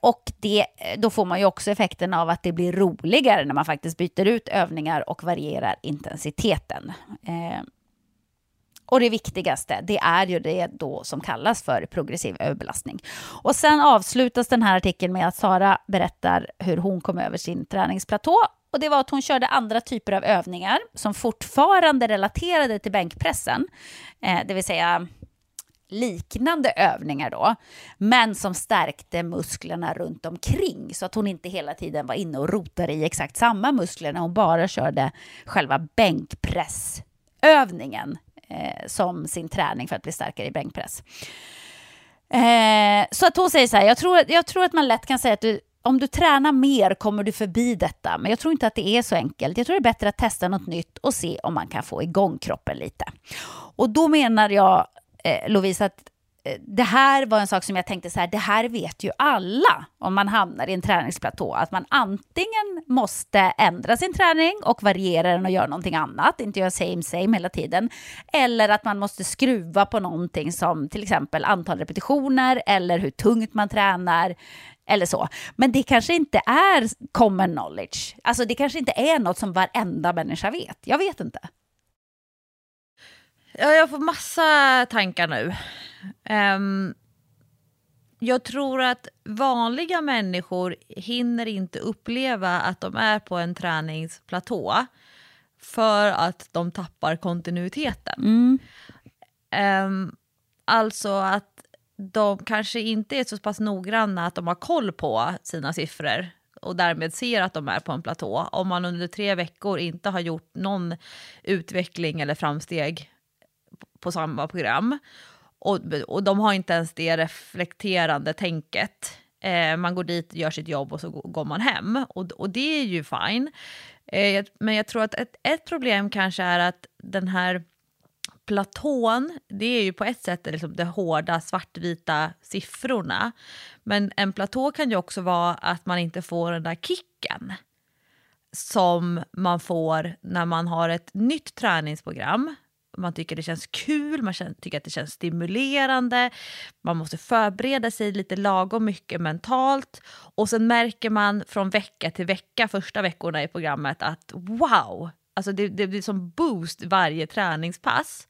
Och det, eh, då får man ju också effekten av att det blir roligare när man faktiskt byter ut övningar och varierar intensiteten. Eh, och det viktigaste, det är ju det då som kallas för progressiv överbelastning. Och sen avslutas den här artikeln med att Sara berättar hur hon kom över sin träningsplatå och det var att hon körde andra typer av övningar som fortfarande relaterade till bänkpressen. Eh, det vill säga liknande övningar då, men som stärkte musklerna runt omkring så att hon inte hela tiden var inne och rotade i exakt samma muskler när hon bara körde själva bänkpressövningen eh, som sin träning för att bli starkare i bänkpress. Eh, så att hon säger så här, jag tror, jag tror att man lätt kan säga att du, om du tränar mer kommer du förbi detta, men jag tror inte att det är så enkelt. Jag tror det är bättre att testa något nytt och se om man kan få igång kroppen lite. Och då menar jag, eh, Lovisa, att eh, det här var en sak som jag tänkte så här, det här vet ju alla om man hamnar i en träningsplatå, att man antingen måste ändra sin träning och variera den och göra någonting annat, inte göra same same hela tiden, eller att man måste skruva på någonting som till exempel antal repetitioner eller hur tungt man tränar, eller så. Men det kanske inte är common knowledge. Alltså det kanske inte är något som varenda människa vet. Jag vet inte. Ja, jag får massa tankar nu. Um, jag tror att vanliga människor hinner inte uppleva att de är på en träningsplatå för att de tappar kontinuiteten. Mm. Um, alltså att de kanske inte är så pass noggranna att de har koll på sina siffror och därmed ser att de är på en platå. Om man under tre veckor inte har gjort någon utveckling eller framsteg på samma program och, och de har inte ens det reflekterande tänket. Eh, man går dit, gör sitt jobb och så går man hem. Och, och det är ju fine. Eh, men jag tror att ett, ett problem kanske är att den här platån, det är ju på ett sätt liksom de hårda svartvita siffrorna. Men en platå kan ju också vara att man inte får den där kicken som man får när man har ett nytt träningsprogram. Man tycker det känns kul, man tycker att det känns stimulerande, man måste förbereda sig lite lagom mycket mentalt och sen märker man från vecka till vecka, första veckorna i programmet, att wow, Alltså det, det blir som boost varje träningspass.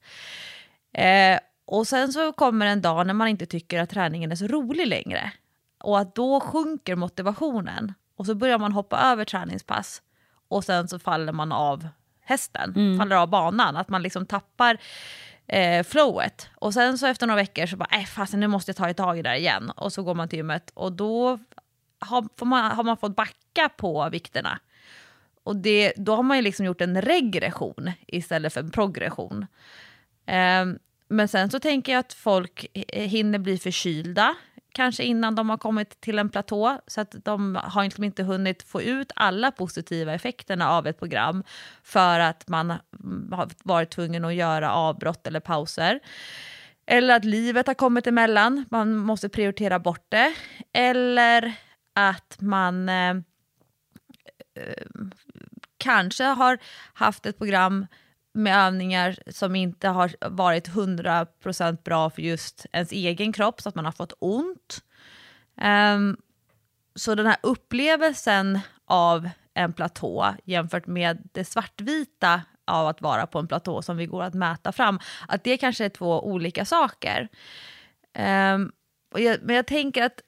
Eh, och sen så kommer en dag när man inte tycker att träningen är så rolig längre. Och att då sjunker motivationen. Och så börjar man hoppa över träningspass. Och sen så faller man av hästen, mm. faller av banan. Att man liksom tappar eh, flowet. Och sen så efter några veckor så bara, äh, fasen nu måste jag ta ett tag i det där igen. Och så går man till gymmet och då har man, har man fått backa på vikterna. Och det, då har man ju liksom gjort en regression istället för en progression. Um, men sen så tänker jag att folk hinner bli förkylda, kanske innan de har kommit till en platå, så att de har liksom inte hunnit få ut alla positiva effekterna av ett program, för att man har varit tvungen att göra avbrott eller pauser. Eller att livet har kommit emellan, man måste prioritera bort det. Eller att man eh, eh kanske har haft ett program med övningar som inte har varit 100% bra för just ens egen kropp, så att man har fått ont. Um, så den här upplevelsen av en platå jämfört med det svartvita av att vara på en platå som vi går att mäta fram, att det kanske är två olika saker. Um, jag, men jag tänker att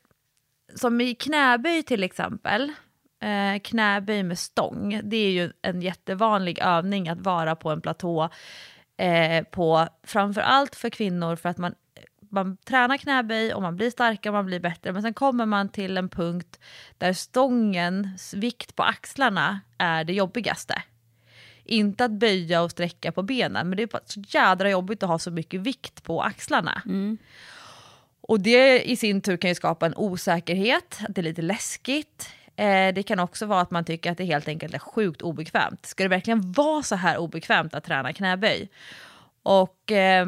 som i knäböj till exempel, eh, knäböj med stång, det är ju en jättevanlig övning att vara på en platå eh, på, framför allt för kvinnor för att man, man tränar knäböj och man blir starkare, man blir bättre, men sen kommer man till en punkt där stångens vikt på axlarna är det jobbigaste. Inte att böja och sträcka på benen, men det är så jädra jobbigt att ha så mycket vikt på axlarna. Och det i sin tur kan ju skapa en osäkerhet, att det är lite läskigt. Eh, det kan också vara att man tycker att det helt enkelt är sjukt obekvämt. Ska det verkligen vara så här obekvämt att träna knäböj? Och eh,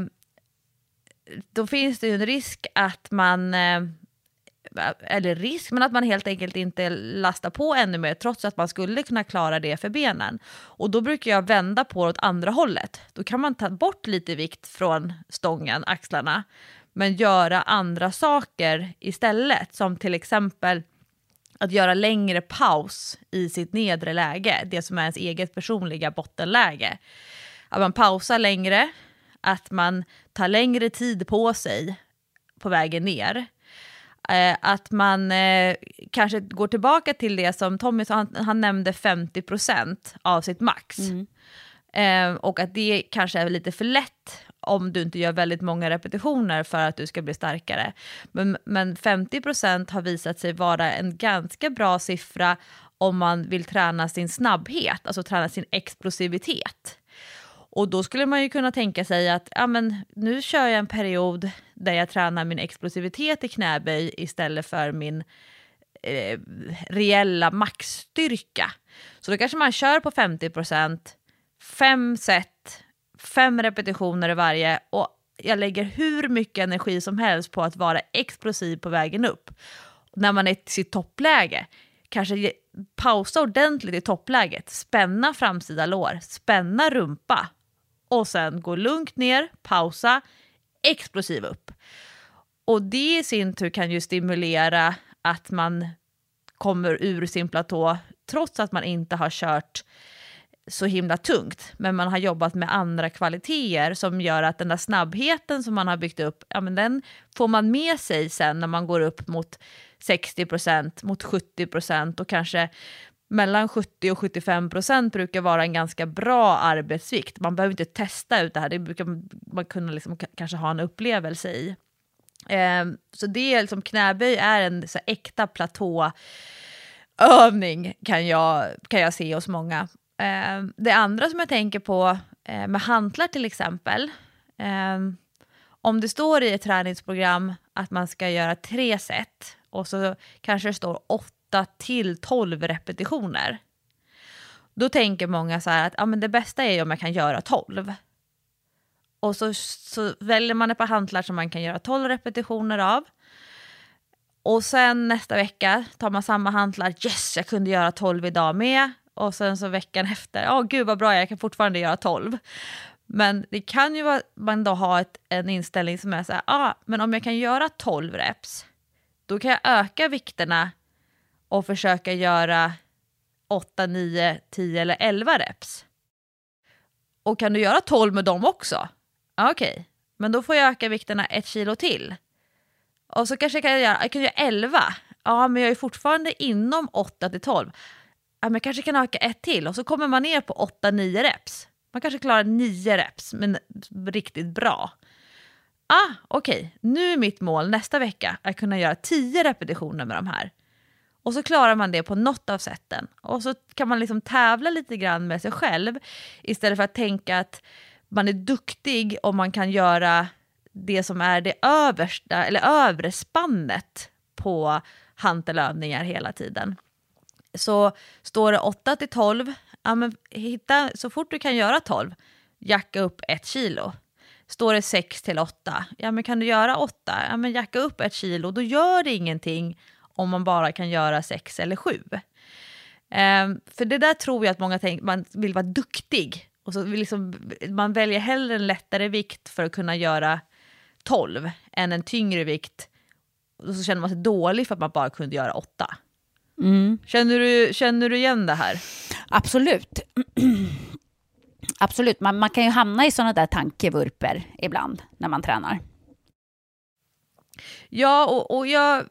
då finns det ju en risk att man, eh, eller risk, men att man helt enkelt inte lastar på ännu mer trots att man skulle kunna klara det för benen. Och då brukar jag vända på det åt andra hållet. Då kan man ta bort lite vikt från stången, axlarna, men göra andra saker istället, som till exempel att göra längre paus i sitt nedre läge, det som är ens eget personliga bottenläge. Att man pausar längre, att man tar längre tid på sig på vägen ner. Eh, att man eh, kanske går tillbaka till det som Tommy sa, han, han nämnde 50% av sitt max. Eh, och att det kanske är lite för lätt om du inte gör väldigt många repetitioner för att du ska bli starkare. Men, men 50% har visat sig vara en ganska bra siffra om man vill träna sin snabbhet, alltså träna sin explosivitet. Och då skulle man ju kunna tänka sig att ja, men, nu kör jag en period där jag tränar min explosivitet i knäböj istället för min eh, reella maxstyrka. Så då kanske man kör på 50%, fem set, fem repetitioner i varje och jag lägger hur mycket energi som helst på att vara explosiv på vägen upp. När man är i sitt toppläge, kanske pausa ordentligt i toppläget, spänna framsida lår, spänna rumpa och sen gå lugnt ner, pausa, explosiv upp. Och det i sin tur kan ju stimulera att man kommer ur sin platå trots att man inte har kört så himla tungt, men man har jobbat med andra kvaliteter som gör att den där snabbheten som man har byggt upp, ja, men den får man med sig sen när man går upp mot 60 procent, mot 70 procent och kanske mellan 70 och 75 procent brukar vara en ganska bra arbetsvikt. Man behöver inte testa ut det här, det brukar man kunna liksom kanske ha en upplevelse i. Eh, så det är liksom, knäböj är en så här, äkta platåövning kan jag, kan jag se hos många. Eh, det andra som jag tänker på eh, med hantlar till exempel, eh, om det står i ett träningsprogram att man ska göra tre set och så kanske det står 8 till 12 repetitioner. Då tänker många så här att ja, men det bästa är ju om jag kan göra 12. Och så, så väljer man ett par hantlar som man kan göra 12 repetitioner av. Och sen nästa vecka tar man samma hantlar, yes jag kunde göra 12 idag med. Och sen så veckan efter, ja oh, gud vad bra jag kan fortfarande göra 12. Men det kan ju vara, man då har ett, en inställning som är så här, ah, men om jag kan göra 12 reps, då kan jag öka vikterna och försöka göra 8, 9, 10 eller 11 reps. Och kan du göra 12 med dem också? Ah, Okej, okay. men då får jag öka vikterna ett kilo till. Och så kanske jag kan göra, jag kan göra 11. Ja, men jag är fortfarande inom 8 till 12. Ja, men jag kanske kan öka ett till och så kommer man ner på 8-9 reps. Man kanske klarar 9 reps, men riktigt bra. Ah, okej, okay. nu är mitt mål nästa vecka att kunna göra 10 repetitioner med de här. Och så klarar man det på något av sätten. Och så kan man liksom tävla lite grann med sig själv istället för att tänka att man är duktig om man kan göra det som är det översta, eller övre spannet på hantelövningar hela tiden. Så står det 8 till 12, ja, men hitta, så fort du kan göra 12, jacka upp ett kilo. Står det 6 till 8, ja men kan du göra 8, ja men jacka upp ett kilo, då gör det ingenting om man bara kan göra 6 eller 7. Um, ehm, för det där tror jag att många tänker, man vill vara duktig. Och så vill liksom, man väljer hellre en lättare vikt för att kunna göra 12 än en tyngre vikt. Och så känner man sig dålig för att man bara kunde göra 8. Mm. Känner, du, känner du igen det här? Absolut. Absolut, man, man kan ju hamna i sådana där tankevurper ibland när man tränar. Ja, och, och jag,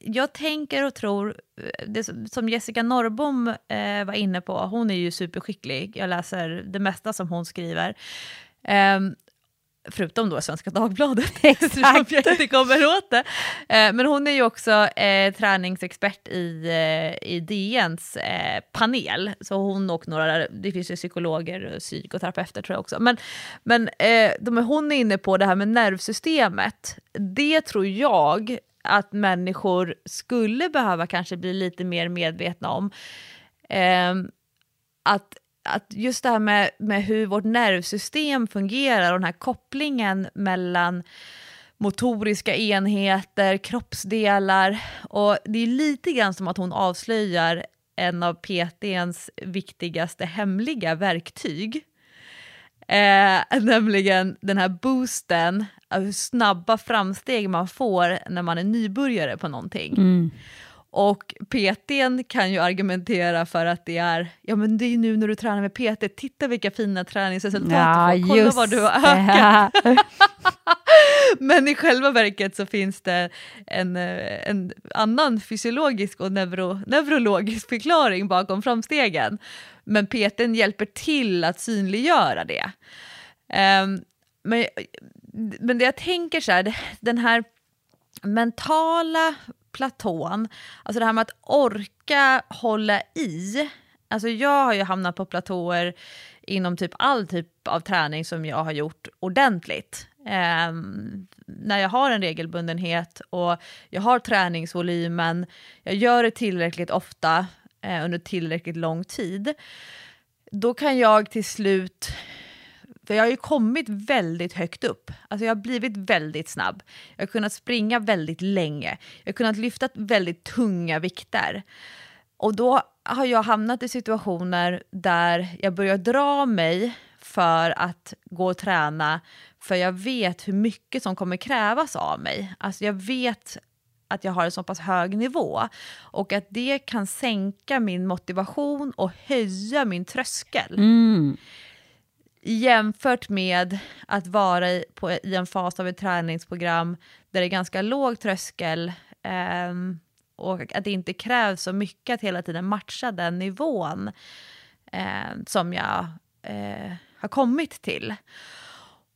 jag tänker och tror, eh, det som- Jessica Norrbom eh, var inne på, hon är ju superskicklig, jag läser det mesta som hon skriver. Ehm, förutom då Svenska Dagbladet, eftersom jag inte kommer åt det. Eh, men hon är ju också eh, träningsexpert i, eh, i DNs eh, panel, så hon och några, det finns ju psykologer och psykoterapeuter tror jag också. Men, men eh, de, hon är inne på det här med nervsystemet. Det tror jag att människor skulle behöva kanske bli lite mer medvetna om. Ehm, att, att just det här med, med hur vårt nervsystem fungerar och den här kopplingen mellan motoriska enheter, kroppsdelar och det är lite grann som att hon avslöjar en av PTns viktigaste hemliga verktyg. Eh, nämligen den här boosten, hur snabba framsteg man får när man är nybörjare på någonting. Mm. Och PTn kan ju argumentera för att det är, ja men det är ju nu när du tränar med PT, titta vilka fina träningsresultat Ja, du får, kolla vad du har ökat. Men i själva verket så finns det en, eh, en annan fysiologisk och neuro, neurologisk förklaring bakom framstegen. Men PTn hjälper till att synliggöra det. Ehm, men, men det jag tänker så här, den här mentala platån, alltså det här med att orka hålla i. Alltså jag har ju hamnat på platåer inom typ all typ av träning som jag har gjort ordentligt. Eh, när jag har en regelbundenhet och jag har träningsvolymen, jag gör det tillräckligt ofta eh, under tillräckligt lång tid, då kan jag till slut för jag har ju kommit väldigt högt upp. Alltså jag har blivit väldigt snabb. Jag har kunnat springa väldigt länge. Jag har kunnat lyfta väldigt tunga vikter. Och då har jag hamnat i situationer där jag börjar dra mig för att gå och träna för jag vet hur mycket som kommer krävas av mig. Alltså jag vet att jag har en så pass hög nivå och att det kan sänka min motivation och höja min tröskel mm jämfört med att vara i, på, i en fas av ett träningsprogram där det är ganska låg tröskel eh, och att det inte krävs så mycket att hela tiden matcha den nivån eh, som jag eh, har kommit till.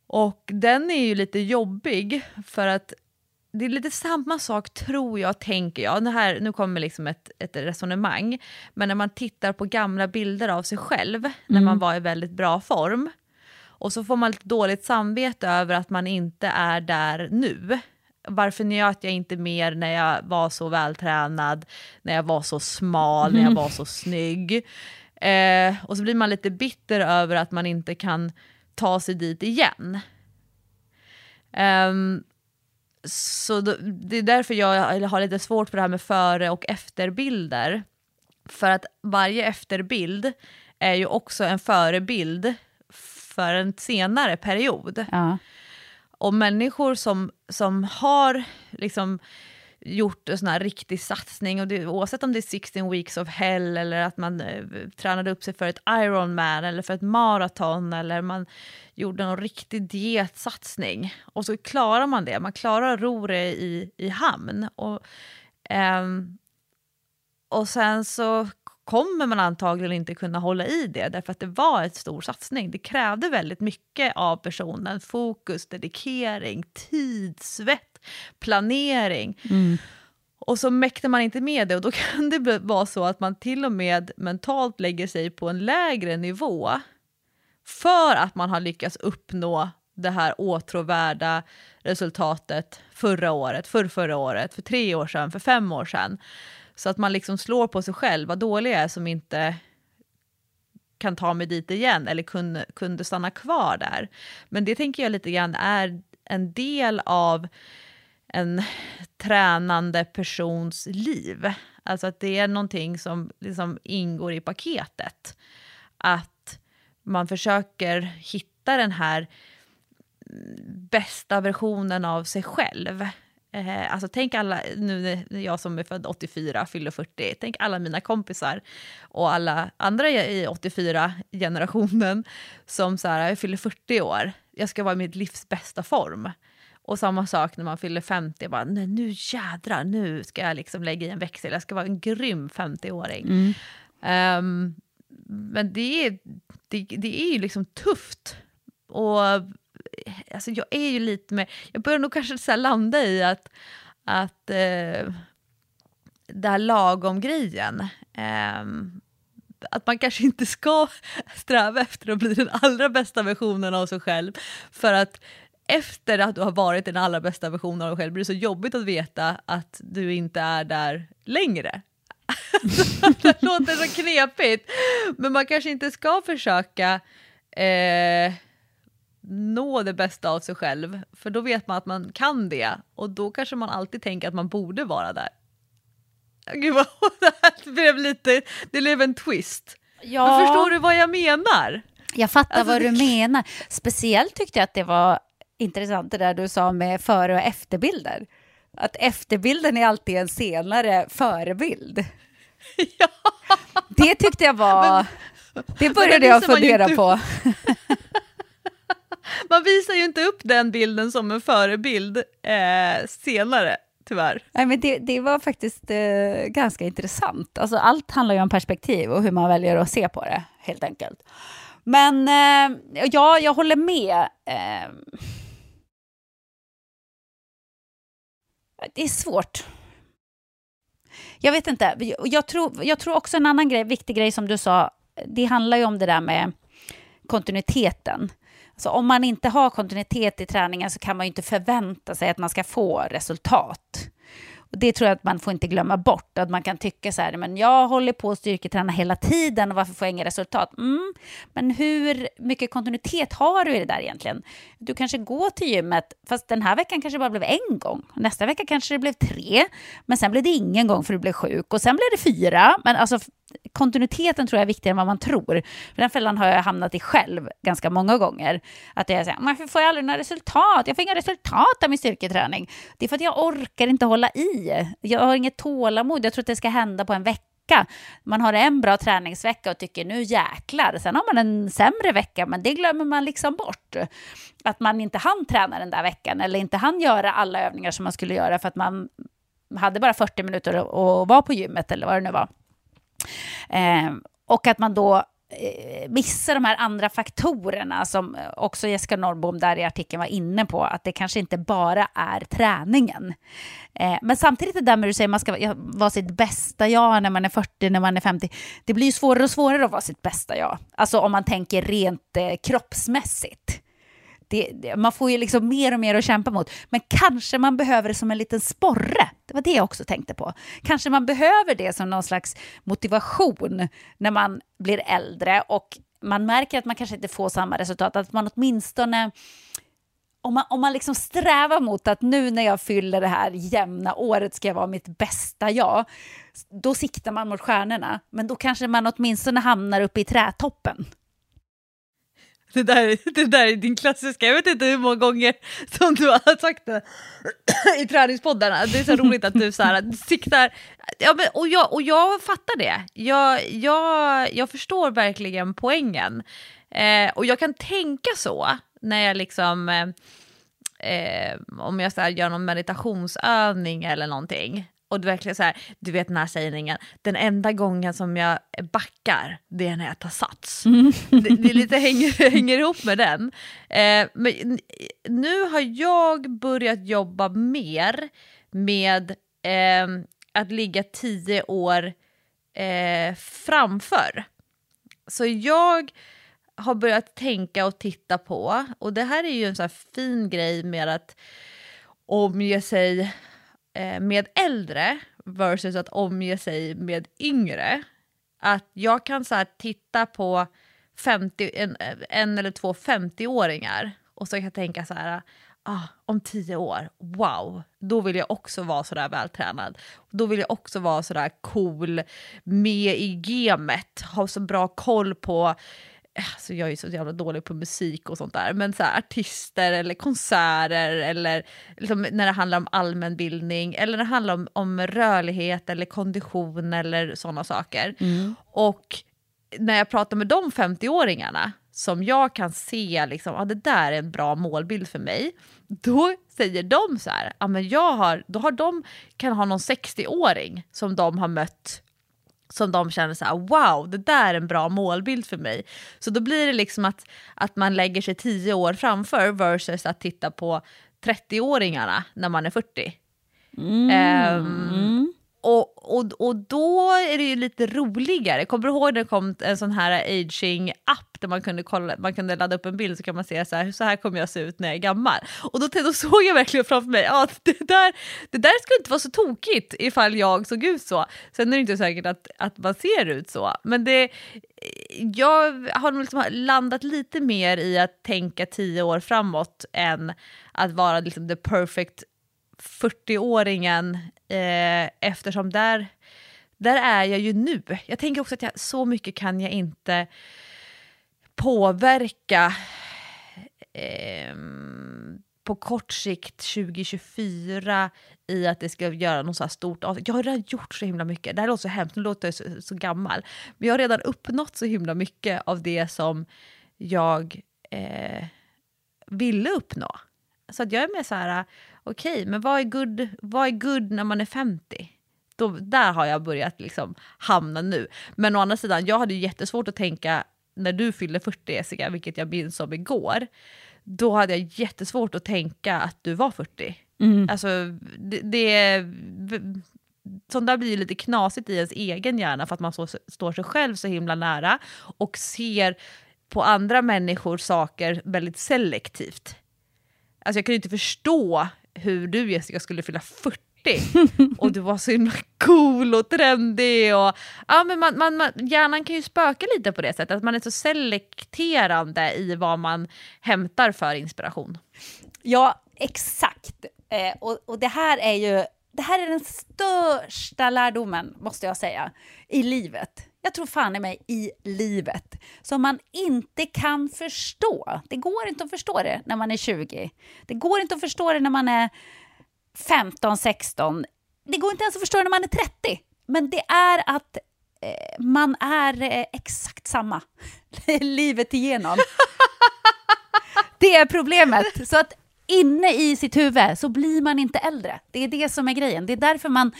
Och den är ju lite jobbig för att det är lite samma sak tror jag, tänker jag. Det här, nu kommer liksom ett, ett resonemang. Men när man tittar på gamla bilder av sig själv, när man var i väldigt bra form, och så får man lite dåligt samvete över att man inte är där nu. Varför njöt jag inte mer när jag var så vältränad, när jag var så smal, när jag var så snygg? Eh, och så blir man lite bitter över att man inte kan ta sig dit igen. Ehm, så då, det är därför jag har lite svårt för det här med före och efterbilder. För att varje efterbild är ju också en förebild för en senare period. Ja. Och människor som, som har liksom gjort en sån här riktig satsning, och det, oavsett om det är 16 weeks of hell eller att man eh, tränade upp sig för ett Ironman eller för ett maraton eller man gjorde någon riktig dietsatsning och så klarar man det, man klarar att ro det i, i hamn. Och, ehm, och sen så kommer man antagligen inte kunna hålla i det därför att det var en stor satsning. Det krävde väldigt mycket av personen. Fokus, dedikering, tid, svett, planering. Och så mäktar man inte med det och då kan det vara så att man till och med mentalt lägger sig på en lägre nivå för att man har lyckats uppnå det här åtråvärda resultatet förra året, för förra året, för tre år sedan, för fem år sedan. Så att man liksom slår på sig själv, vad dålig jag är som inte kan ta mig dit igen eller kunde, kunde stanna kvar där. Men det tänker jag lite grann är en del av en tränande persons liv. Alltså att det är någonting som liksom ingår i paketet. Att man försöker hitta den här bästa versionen av sig själv. Eh, alltså tänk alla, nu när jag som är född 84 fyller 40, tänk alla mina kompisar och alla andra i 84-generationen som så här, jag fyller 40 år, jag ska vara i mitt livs bästa form. Och samma sak när man fyller 50, bara, nej, nu jädrar, nu ska jag liksom lägga i en växel, jag ska vara en grym 50-åring. Ehm, men det är, det, det är ju liksom tufft. Och alltså, jag är ju lite med, jag börjar nog kanske så landa i att, att eh, det här lagom-grejen, ehm, att man kanske inte ska sträva efter att bli den allra bästa versionen av sig själv. För att efter att du har varit den allra bästa versionen av dig själv blir det så jobbigt att veta att du inte är där längre. det låter så knepigt, men man kanske inte ska försöka eh, nå det bästa av sig själv, för då vet man att man kan det och då kanske man alltid tänker att man borde vara där. Gud vad det här blev lite, det blev en twist. Ja. Men förstår du vad jag menar? Jag fattar Alltså, vad du menar. Speciellt tyckte jag att det var intressant det där du sa med före och efterbilder. Att efterbilden är alltid en senare förebild. Ja. Det tyckte jag var... Det började det jag fundera på. Man visar ju inte upp den bilden som en förebild eh, senare, tyvärr. Nej, men det, det var faktiskt eh, ganska intressant. Alltså, allt handlar ju om perspektiv och hur man väljer att se på det, helt enkelt. Men eh, ja, jag håller med. Eh, det är svårt. Jag vet inte. Jag tror, jag tror också en annan grej, viktig grej som du sa, det handlar ju om det där med kontinuiteten. Alltså om man inte har kontinuitet i träningen så kan man ju inte förvänta sig att man ska få resultat. Och det tror jag att man får inte glömma bort. Att man kan tycka så här, men jag håller på att styrketräna hela tiden och varför får jag inga resultat? Mm, men hur mycket kontinuitet har du i det där egentligen? Du kanske går till gymmet, fast den här veckan kanske det bara blev en gång. Nästa vecka kanske det blev tre, men sen blev det ingen gång för du blev sjuk och sen blev det fyra. Men alltså kontinuiteten tror jag är viktigare än vad man tror. För den fällan har jag hamnat i själv ganska många gånger. Att jag säger, varför får jag aldrig några resultat? Jag får inga resultat av min styrketräning. Det är för att jag orkar inte hålla i. Jag har inget tålamod. Jag tror att det ska hända på en vecka. Man har en bra träningsvecka och tycker nu jäklar. Sen har man en sämre vecka, men det glömmer man liksom bort. Att man inte hann träna den där veckan eller inte hann göra alla övningar som man skulle göra för att man hade bara 40 minuter att att vara på gymmet eller vad det nu var. Eh, och att man då eh, missar de här andra faktorerna som eh, också Jessica Norrbom där i artikeln var inne på, att det kanske inte bara är träningen. Eh, men samtidigt det där med att du säger att man ska vara- vara sitt bästa jag när man är 40, när man är 50, det blir ju svårare och svårare att vara sitt bästa jag. Alltså om man tänker rent eh, kroppsmässigt. Det, det, man får ju liksom mer och mer att kämpa mot. Men kanske man behöver det som en liten sporre. Det var det jag också tänkte på. Kanske man behöver det som någon slags motivation när man blir äldre och man märker att man kanske inte får samma resultat. Att man åtminstone om man, om man liksom strävar mot att nu när jag fyller det här jämna året ska jag vara mitt bästa jag, då siktar man mot stjärnorna. Men då kanske man åtminstone hamnar uppe i trätoppen. Det där, det där är din klassiska, jag vet inte hur många gånger som du har sagt det i träningspoddarna. Det är så roligt att du så här, siktar, ja, men, och, jag, och jag fattar det. Jag, jag, jag förstår verkligen poängen. Eh, och jag kan tänka så när jag liksom, eh, eh om jag så här, gör någon meditationsövning eller någonting. Och är verkligen så här, du vet den här sägningen, den enda gången som jag backar, det är när jag tar sats. Det, det lite hänger, hänger ihop med den. Eh, men nu har jag börjat jobba mer med eh, att ligga tio år eh, framför. Så jag har börjat tänka och titta på, och det här är ju en så här fin grej med att omge sig Eh, med äldre versus att omge sig med yngre. Att jag kan så här titta på 50, en, en eller två 50-åringar och så kan jag tänka så här, ah, om tio år, wow, då vill jag också vara sådär vältränad. Då vill jag också vara sådär cool, med i gamet, ha så bra koll på Alltså jag är ju så jävla dålig på musik och sånt där, men så här, artister eller konserter eller liksom när det handlar om allmänbildning eller när det handlar om, om rörlighet eller kondition eller sådana saker. Och när jag pratar med de 50-åringarna som jag kan se, liksom, ah, det där är en bra målbild för mig, då säger de så här, ah, men jag har, då har de, kan ha någon 60-åring som de har mött som de känner så här, wow, det där är en bra målbild för mig. Så då blir det liksom att, att man lägger sig 10 år framför versus att titta på 30-åringarna när man är 40. Mm. Um, och, och, och då är det ju lite roligare. Kommer du ihåg när det kom en sån här aging-app där man kunde, kolla, man kunde ladda upp en bild så kan man se så här, så här kommer jag se ut när jag är gammal. Och då, då såg jag verkligen framför mig att ja, det, där, det där skulle inte vara så tokigt ifall jag såg ut så. Sen är det inte säkert att, att man ser ut så. Men det, jag har nog liksom landat lite mer i att tänka tio år framåt än att vara liksom the perfect 40-åringen eh, eftersom där, där är jag ju nu. Jag tänker också att jag, så mycket kan jag inte påverka eh, på kort sikt 2024 i att det ska göra något så här stort avsnitt. Jag har redan gjort så himla mycket. Det här låter så hemskt, nu låter jag så, så gammal. Men jag har redan uppnått så himla mycket av det som jag eh, ville uppnå. Så att jag är mer så här, okej, okay, men vad är, good, vad är good när man är 50? Då, där har jag börjat liksom hamna nu. Men å andra sidan, jag hade jättesvårt att tänka när du fyllde 40 Jessica, vilket jag minns som igår, då hade jag jättesvårt att tänka att du var 40. Mm. Alltså, det, det, sånt där blir ju lite knasigt i ens egen hjärna för att man så, står sig själv så himla nära och ser på andra människor saker väldigt selektivt. Alltså jag kunde inte förstå hur du Jessica skulle fylla 40 och du var så himla cool och trendig. Och, ja, men man, man, man, hjärnan kan ju spöka lite på det sättet, att man är så selekterande i vad man hämtar för inspiration. Ja, exakt. Eh, och, och det här är ju det här är den största lärdomen, måste jag säga, i livet. Jag tror fan i mig i livet. Som man inte kan förstå. Det går inte att förstå det när man är 20. Det går inte att förstå det när man är 15, 16. Det går inte ens att förstå det när man är 30. Men det är att eh, man är eh, exakt samma livet igenom. det är problemet. Så att inne i sitt huvud så blir man inte äldre. Det är det som är grejen. Det är därför man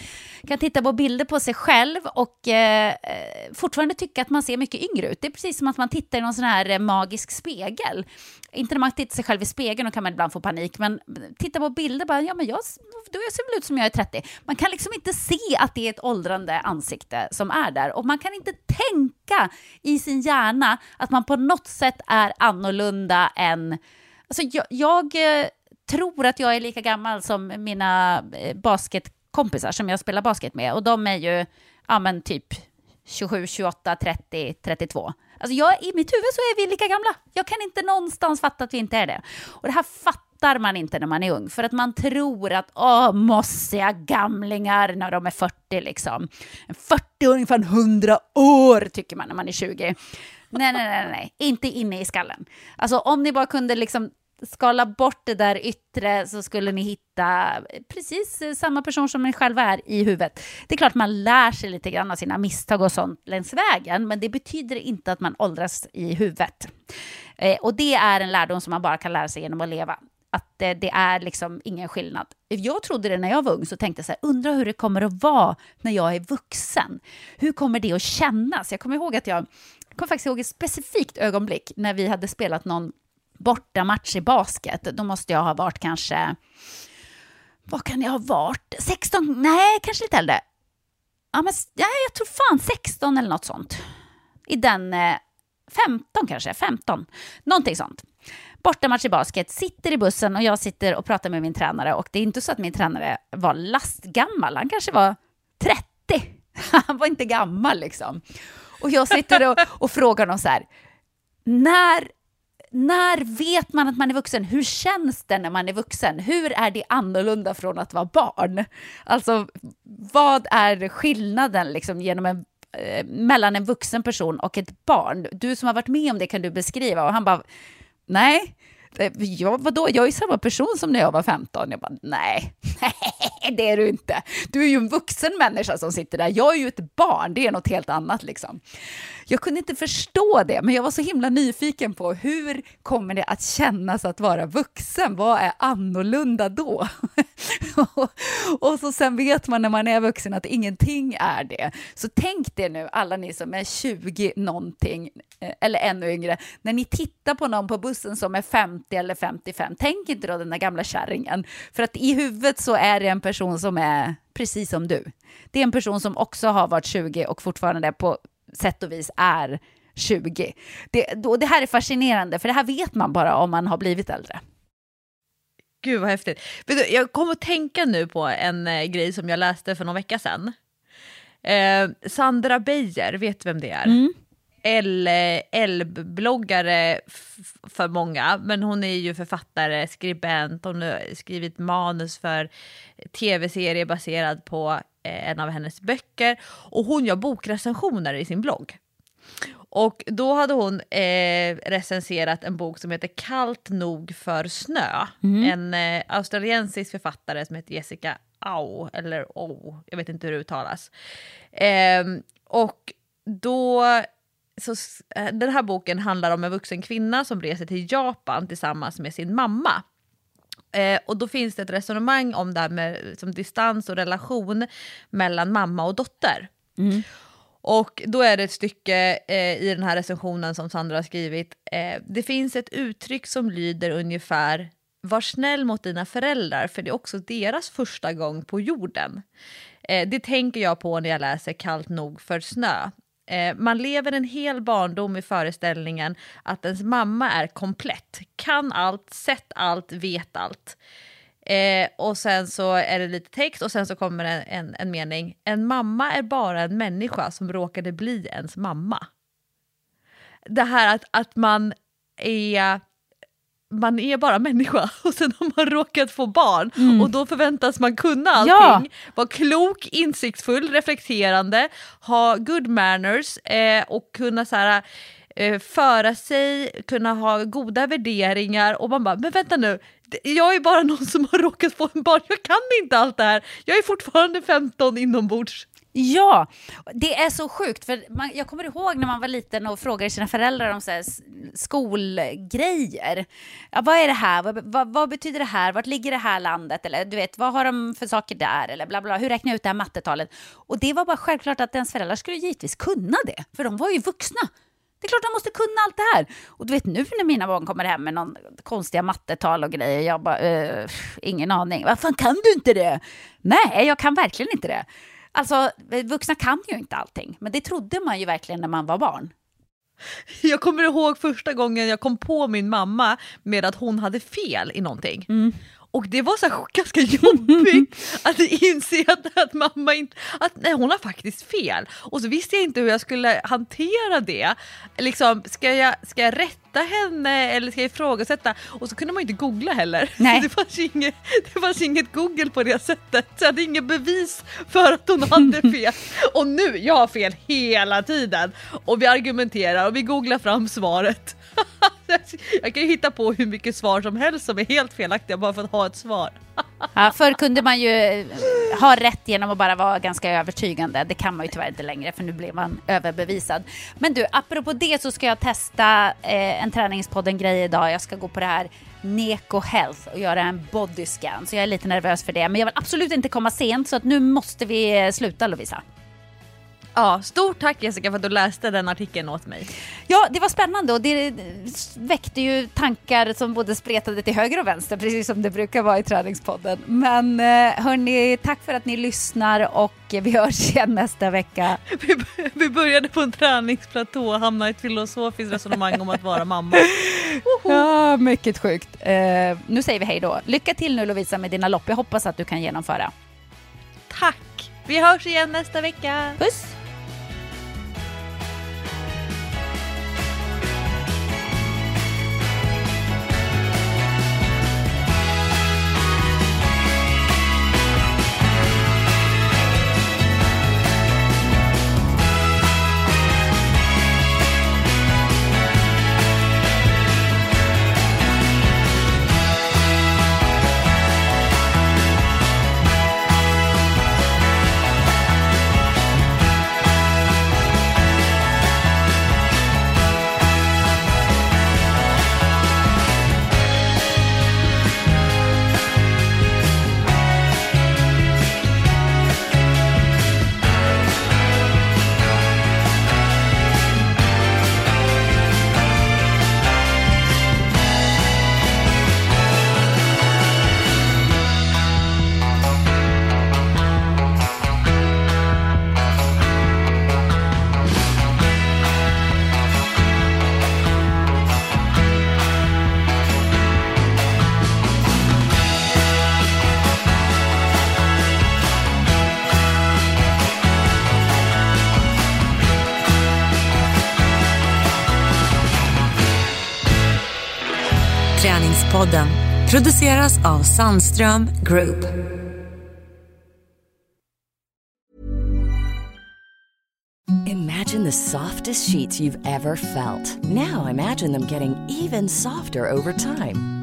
kan titta på bilder på sig själv och eh, eh fortfarande tycka att man ser mycket yngre ut. Det är precis som att man tittar i någon sån här eh, magisk spegel. Inte när man tittar sig själv i spegeln, då kan man ibland få panik, men titta på bilder, bara, ja men jag, då ser väl ut som jag är 30. Man kan liksom inte se att det är ett åldrande ansikte som är där och man kan inte tänka i sin hjärna att man på något sätt är annorlunda än Alltså jag, jag eh, tror att jag är lika gammal som mina eh, basketkompisar som jag spelar basket med. Och de är ju, ja men typ 27, 28, 30, 32. Alltså jag, I mitt huvud så är vi lika gamla. Jag kan inte någonstans fatta att vi inte är det. Och det här fattar man inte när man är ung, för att man tror att åh, mossiga gamlingar när de är 40 liksom. En 40 ungefär 100 år tycker man när man är 20. Nej, nej, nej, nej, inte inne i skallen. Alltså om ni bara kunde liksom skala bort det där yttre så skulle ni hitta precis samma person som ni själva är i huvudet. Det är klart man lär sig lite grann av sina misstag och sånt längs vägen, men det betyder inte att man åldras i huvudet. Eh, och det är en lärdom som man bara kan lära sig genom att leva. Att det, det är liksom ingen skillnad. Jag trodde det när jag var ung, så tänkte jag så här, undrar hur det kommer att vara när jag är vuxen. Hur kommer det att kännas? Jag kommer ihåg att jag, jag kommer faktiskt ihåg ett specifikt ögonblick när vi hade spelat någon bortamatch i basket, då måste jag ha varit kanske, vad kan jag ha varit? 16? Nej, kanske lite äldre. Ja, men, ja, jag tror fan 16 eller något sånt. I den, eh, 15 kanske, 15. Någonting sånt. Bortamatch i basket, sitter i bussen och jag sitter och pratar med min tränare och det är inte så att min tränare var lastgammal, han kanske var 30. Han var inte gammal liksom. Och jag sitter och, och frågar honom så här, när när vet man att man är vuxen? Hur känns det när man är vuxen? Hur är det annorlunda från att vara barn? Alltså, vad är skillnaden liksom, genom en, eh, mellan en vuxen person och ett barn? Du som har varit med om det kan du beskriva. Och han bara, nej, Eh, jag, vadå, jag är ju samma person som när jag var 15. Jag bara, nej, det är du inte. Du är ju en vuxen människa som sitter där. Jag är ju ett barn, det är något helt annat liksom. Jag kunde inte förstå det, men jag var så himla nyfiken på hur kommer det att kännas att vara vuxen? Vad är annorlunda då? och så sen vet man när man är vuxen att ingenting är det. Så tänk det nu, alla ni som är 20 någonting, eh, eller ännu yngre, när ni tittar på någon på bussen som är 15 50 eller 55, tänk inte då den där gamla kärringen. För att i huvudet så är det en person som är precis som du. Det är en person som också har varit 20 och fortfarande på sätt och vis är 20. Det, då, det här är fascinerande, för det här vet man bara om man har blivit äldre. Gud vad häftigt. Jag kom att tänka nu på en eh, grej som jag läste för någon vecka sedan. Eh, Sandra Beijer, vet du vem det är? L- Elb-bloggare för många, men hon är ju författare, skribent, hon har skrivit manus för tv-serie baserad på eh, en av hennes böcker och hon gör bokrecensioner i sin blogg. Och då hade hon eh, recenserat en bok som heter Kallt nog för snö. En eh, australiensisk författare som heter Jessica Au, eller O, jag vet inte hur det uttalas. Ehm, och då, så, eh, den här boken handlar om en vuxen kvinna som reser till Japan tillsammans med sin mamma. Eh, och då finns det ett resonemang om det här med som distans och relation mellan mamma och dotter. Och då är det ett stycke eh, i den här recensionen som Sandra har skrivit. Eh, det finns ett uttryck som lyder ungefär var snäll mot dina föräldrar för det är också deras första gång på jorden. Eh, det tänker jag på när jag läser Kallt nog för snö. Eh, man lever en hel barndom i föreställningen att ens mamma är komplett, kan allt, sett allt, vet allt. Eh, och sen så är det lite text och sen så kommer en, en, en mening. En mamma är bara en människa som råkade bli ens mamma. Det här att, att man är man är bara människa och sen har man råkat få barn och då förväntas man kunna allting. Ja. Vara klok, insiktsfull, reflekterande, ha good manners eh, och kunna så här, eh, föra sig, kunna ha goda värderingar och man bara, men vänta nu, jag är bara någon som har råkat få en barn, jag kan inte allt det här, jag är fortfarande 15 inombords. Ja, det är så sjukt. För man, jag kommer ihåg när man var liten och frågade sina föräldrar om så här skolgrejer. Ja, vad är det här? Vad, vad, vad betyder det här? Vart ligger det här landet? Eller du vet, vad har de för saker där? Eller bla bla. Hur räknar jag ut det här mattetalet? Och det var bara självklart att ens föräldrar skulle givetvis kunna det. För de var ju vuxna. Det är klart de måste kunna allt det här. Och du vet nu när mina barn kommer hem med någon konstiga mattetal och grejer, jag bara, uh, ingen aning. Vad fan kan du inte det? Nej, jag kan verkligen inte det. Alltså, vuxna kan ju inte allting, men det trodde man ju verkligen när man var barn. Jag kommer ihåg första gången jag kom på min mamma med att hon hade fel i någonting. Och det var så här ganska jobbigt att inse att, att mamma inte, att nej, hon har faktiskt fel. Och så visste jag inte hur jag skulle hantera det. Liksom, ska, jag, ska jag rätta henne eller ska jag ifrågasätta? Och så kunde man ju inte googla heller. Nej. Det, fanns inget, det fanns inget google på det sättet. Så jag hade inget bevis för att hon hade fel. Och nu, jag har fel hela tiden. Och vi argumenterar och vi googlar fram svaret. jag kan ju hitta på hur mycket svar som helst som är helt felaktiga bara för att ha ett svar. Ja, förr kunde man ju eh, ha rätt genom att bara vara ganska övertygande. Det kan man ju tyvärr inte längre, för nu blir man överbevisad. Men du, apropå det så ska jag testa eh, en träningspodden-grej idag. Jag ska gå på det här Neko Health och göra en body scan, så jag är lite nervös för det. Men jag vill absolut inte komma sent, så att nu måste vi eh, sluta Lovisa. Ja, stort tack Jessica för att du läste den artikeln åt mig. Ja, det var spännande och det väckte ju tankar som både spretade till höger och vänster, precis som det brukar vara i träningspodden. Men eh, hörni, tack för att ni lyssnar och vi hörs igen nästa vecka. Vi, vi började på en träningsplatå och hamnade i ett filosofiskt resonemang om att vara mamma. Ja, mycket sjukt. Eh, nu säger vi hej då. Lycka till nu Lovisa med dina lopp. Jag hoppas att du kan genomföra. Tack! Vi hörs igen nästa vecka. Puss! Produceras av Sandström Group. Imagine the softest sheets you've ever felt. Now imagine them getting even softer over time.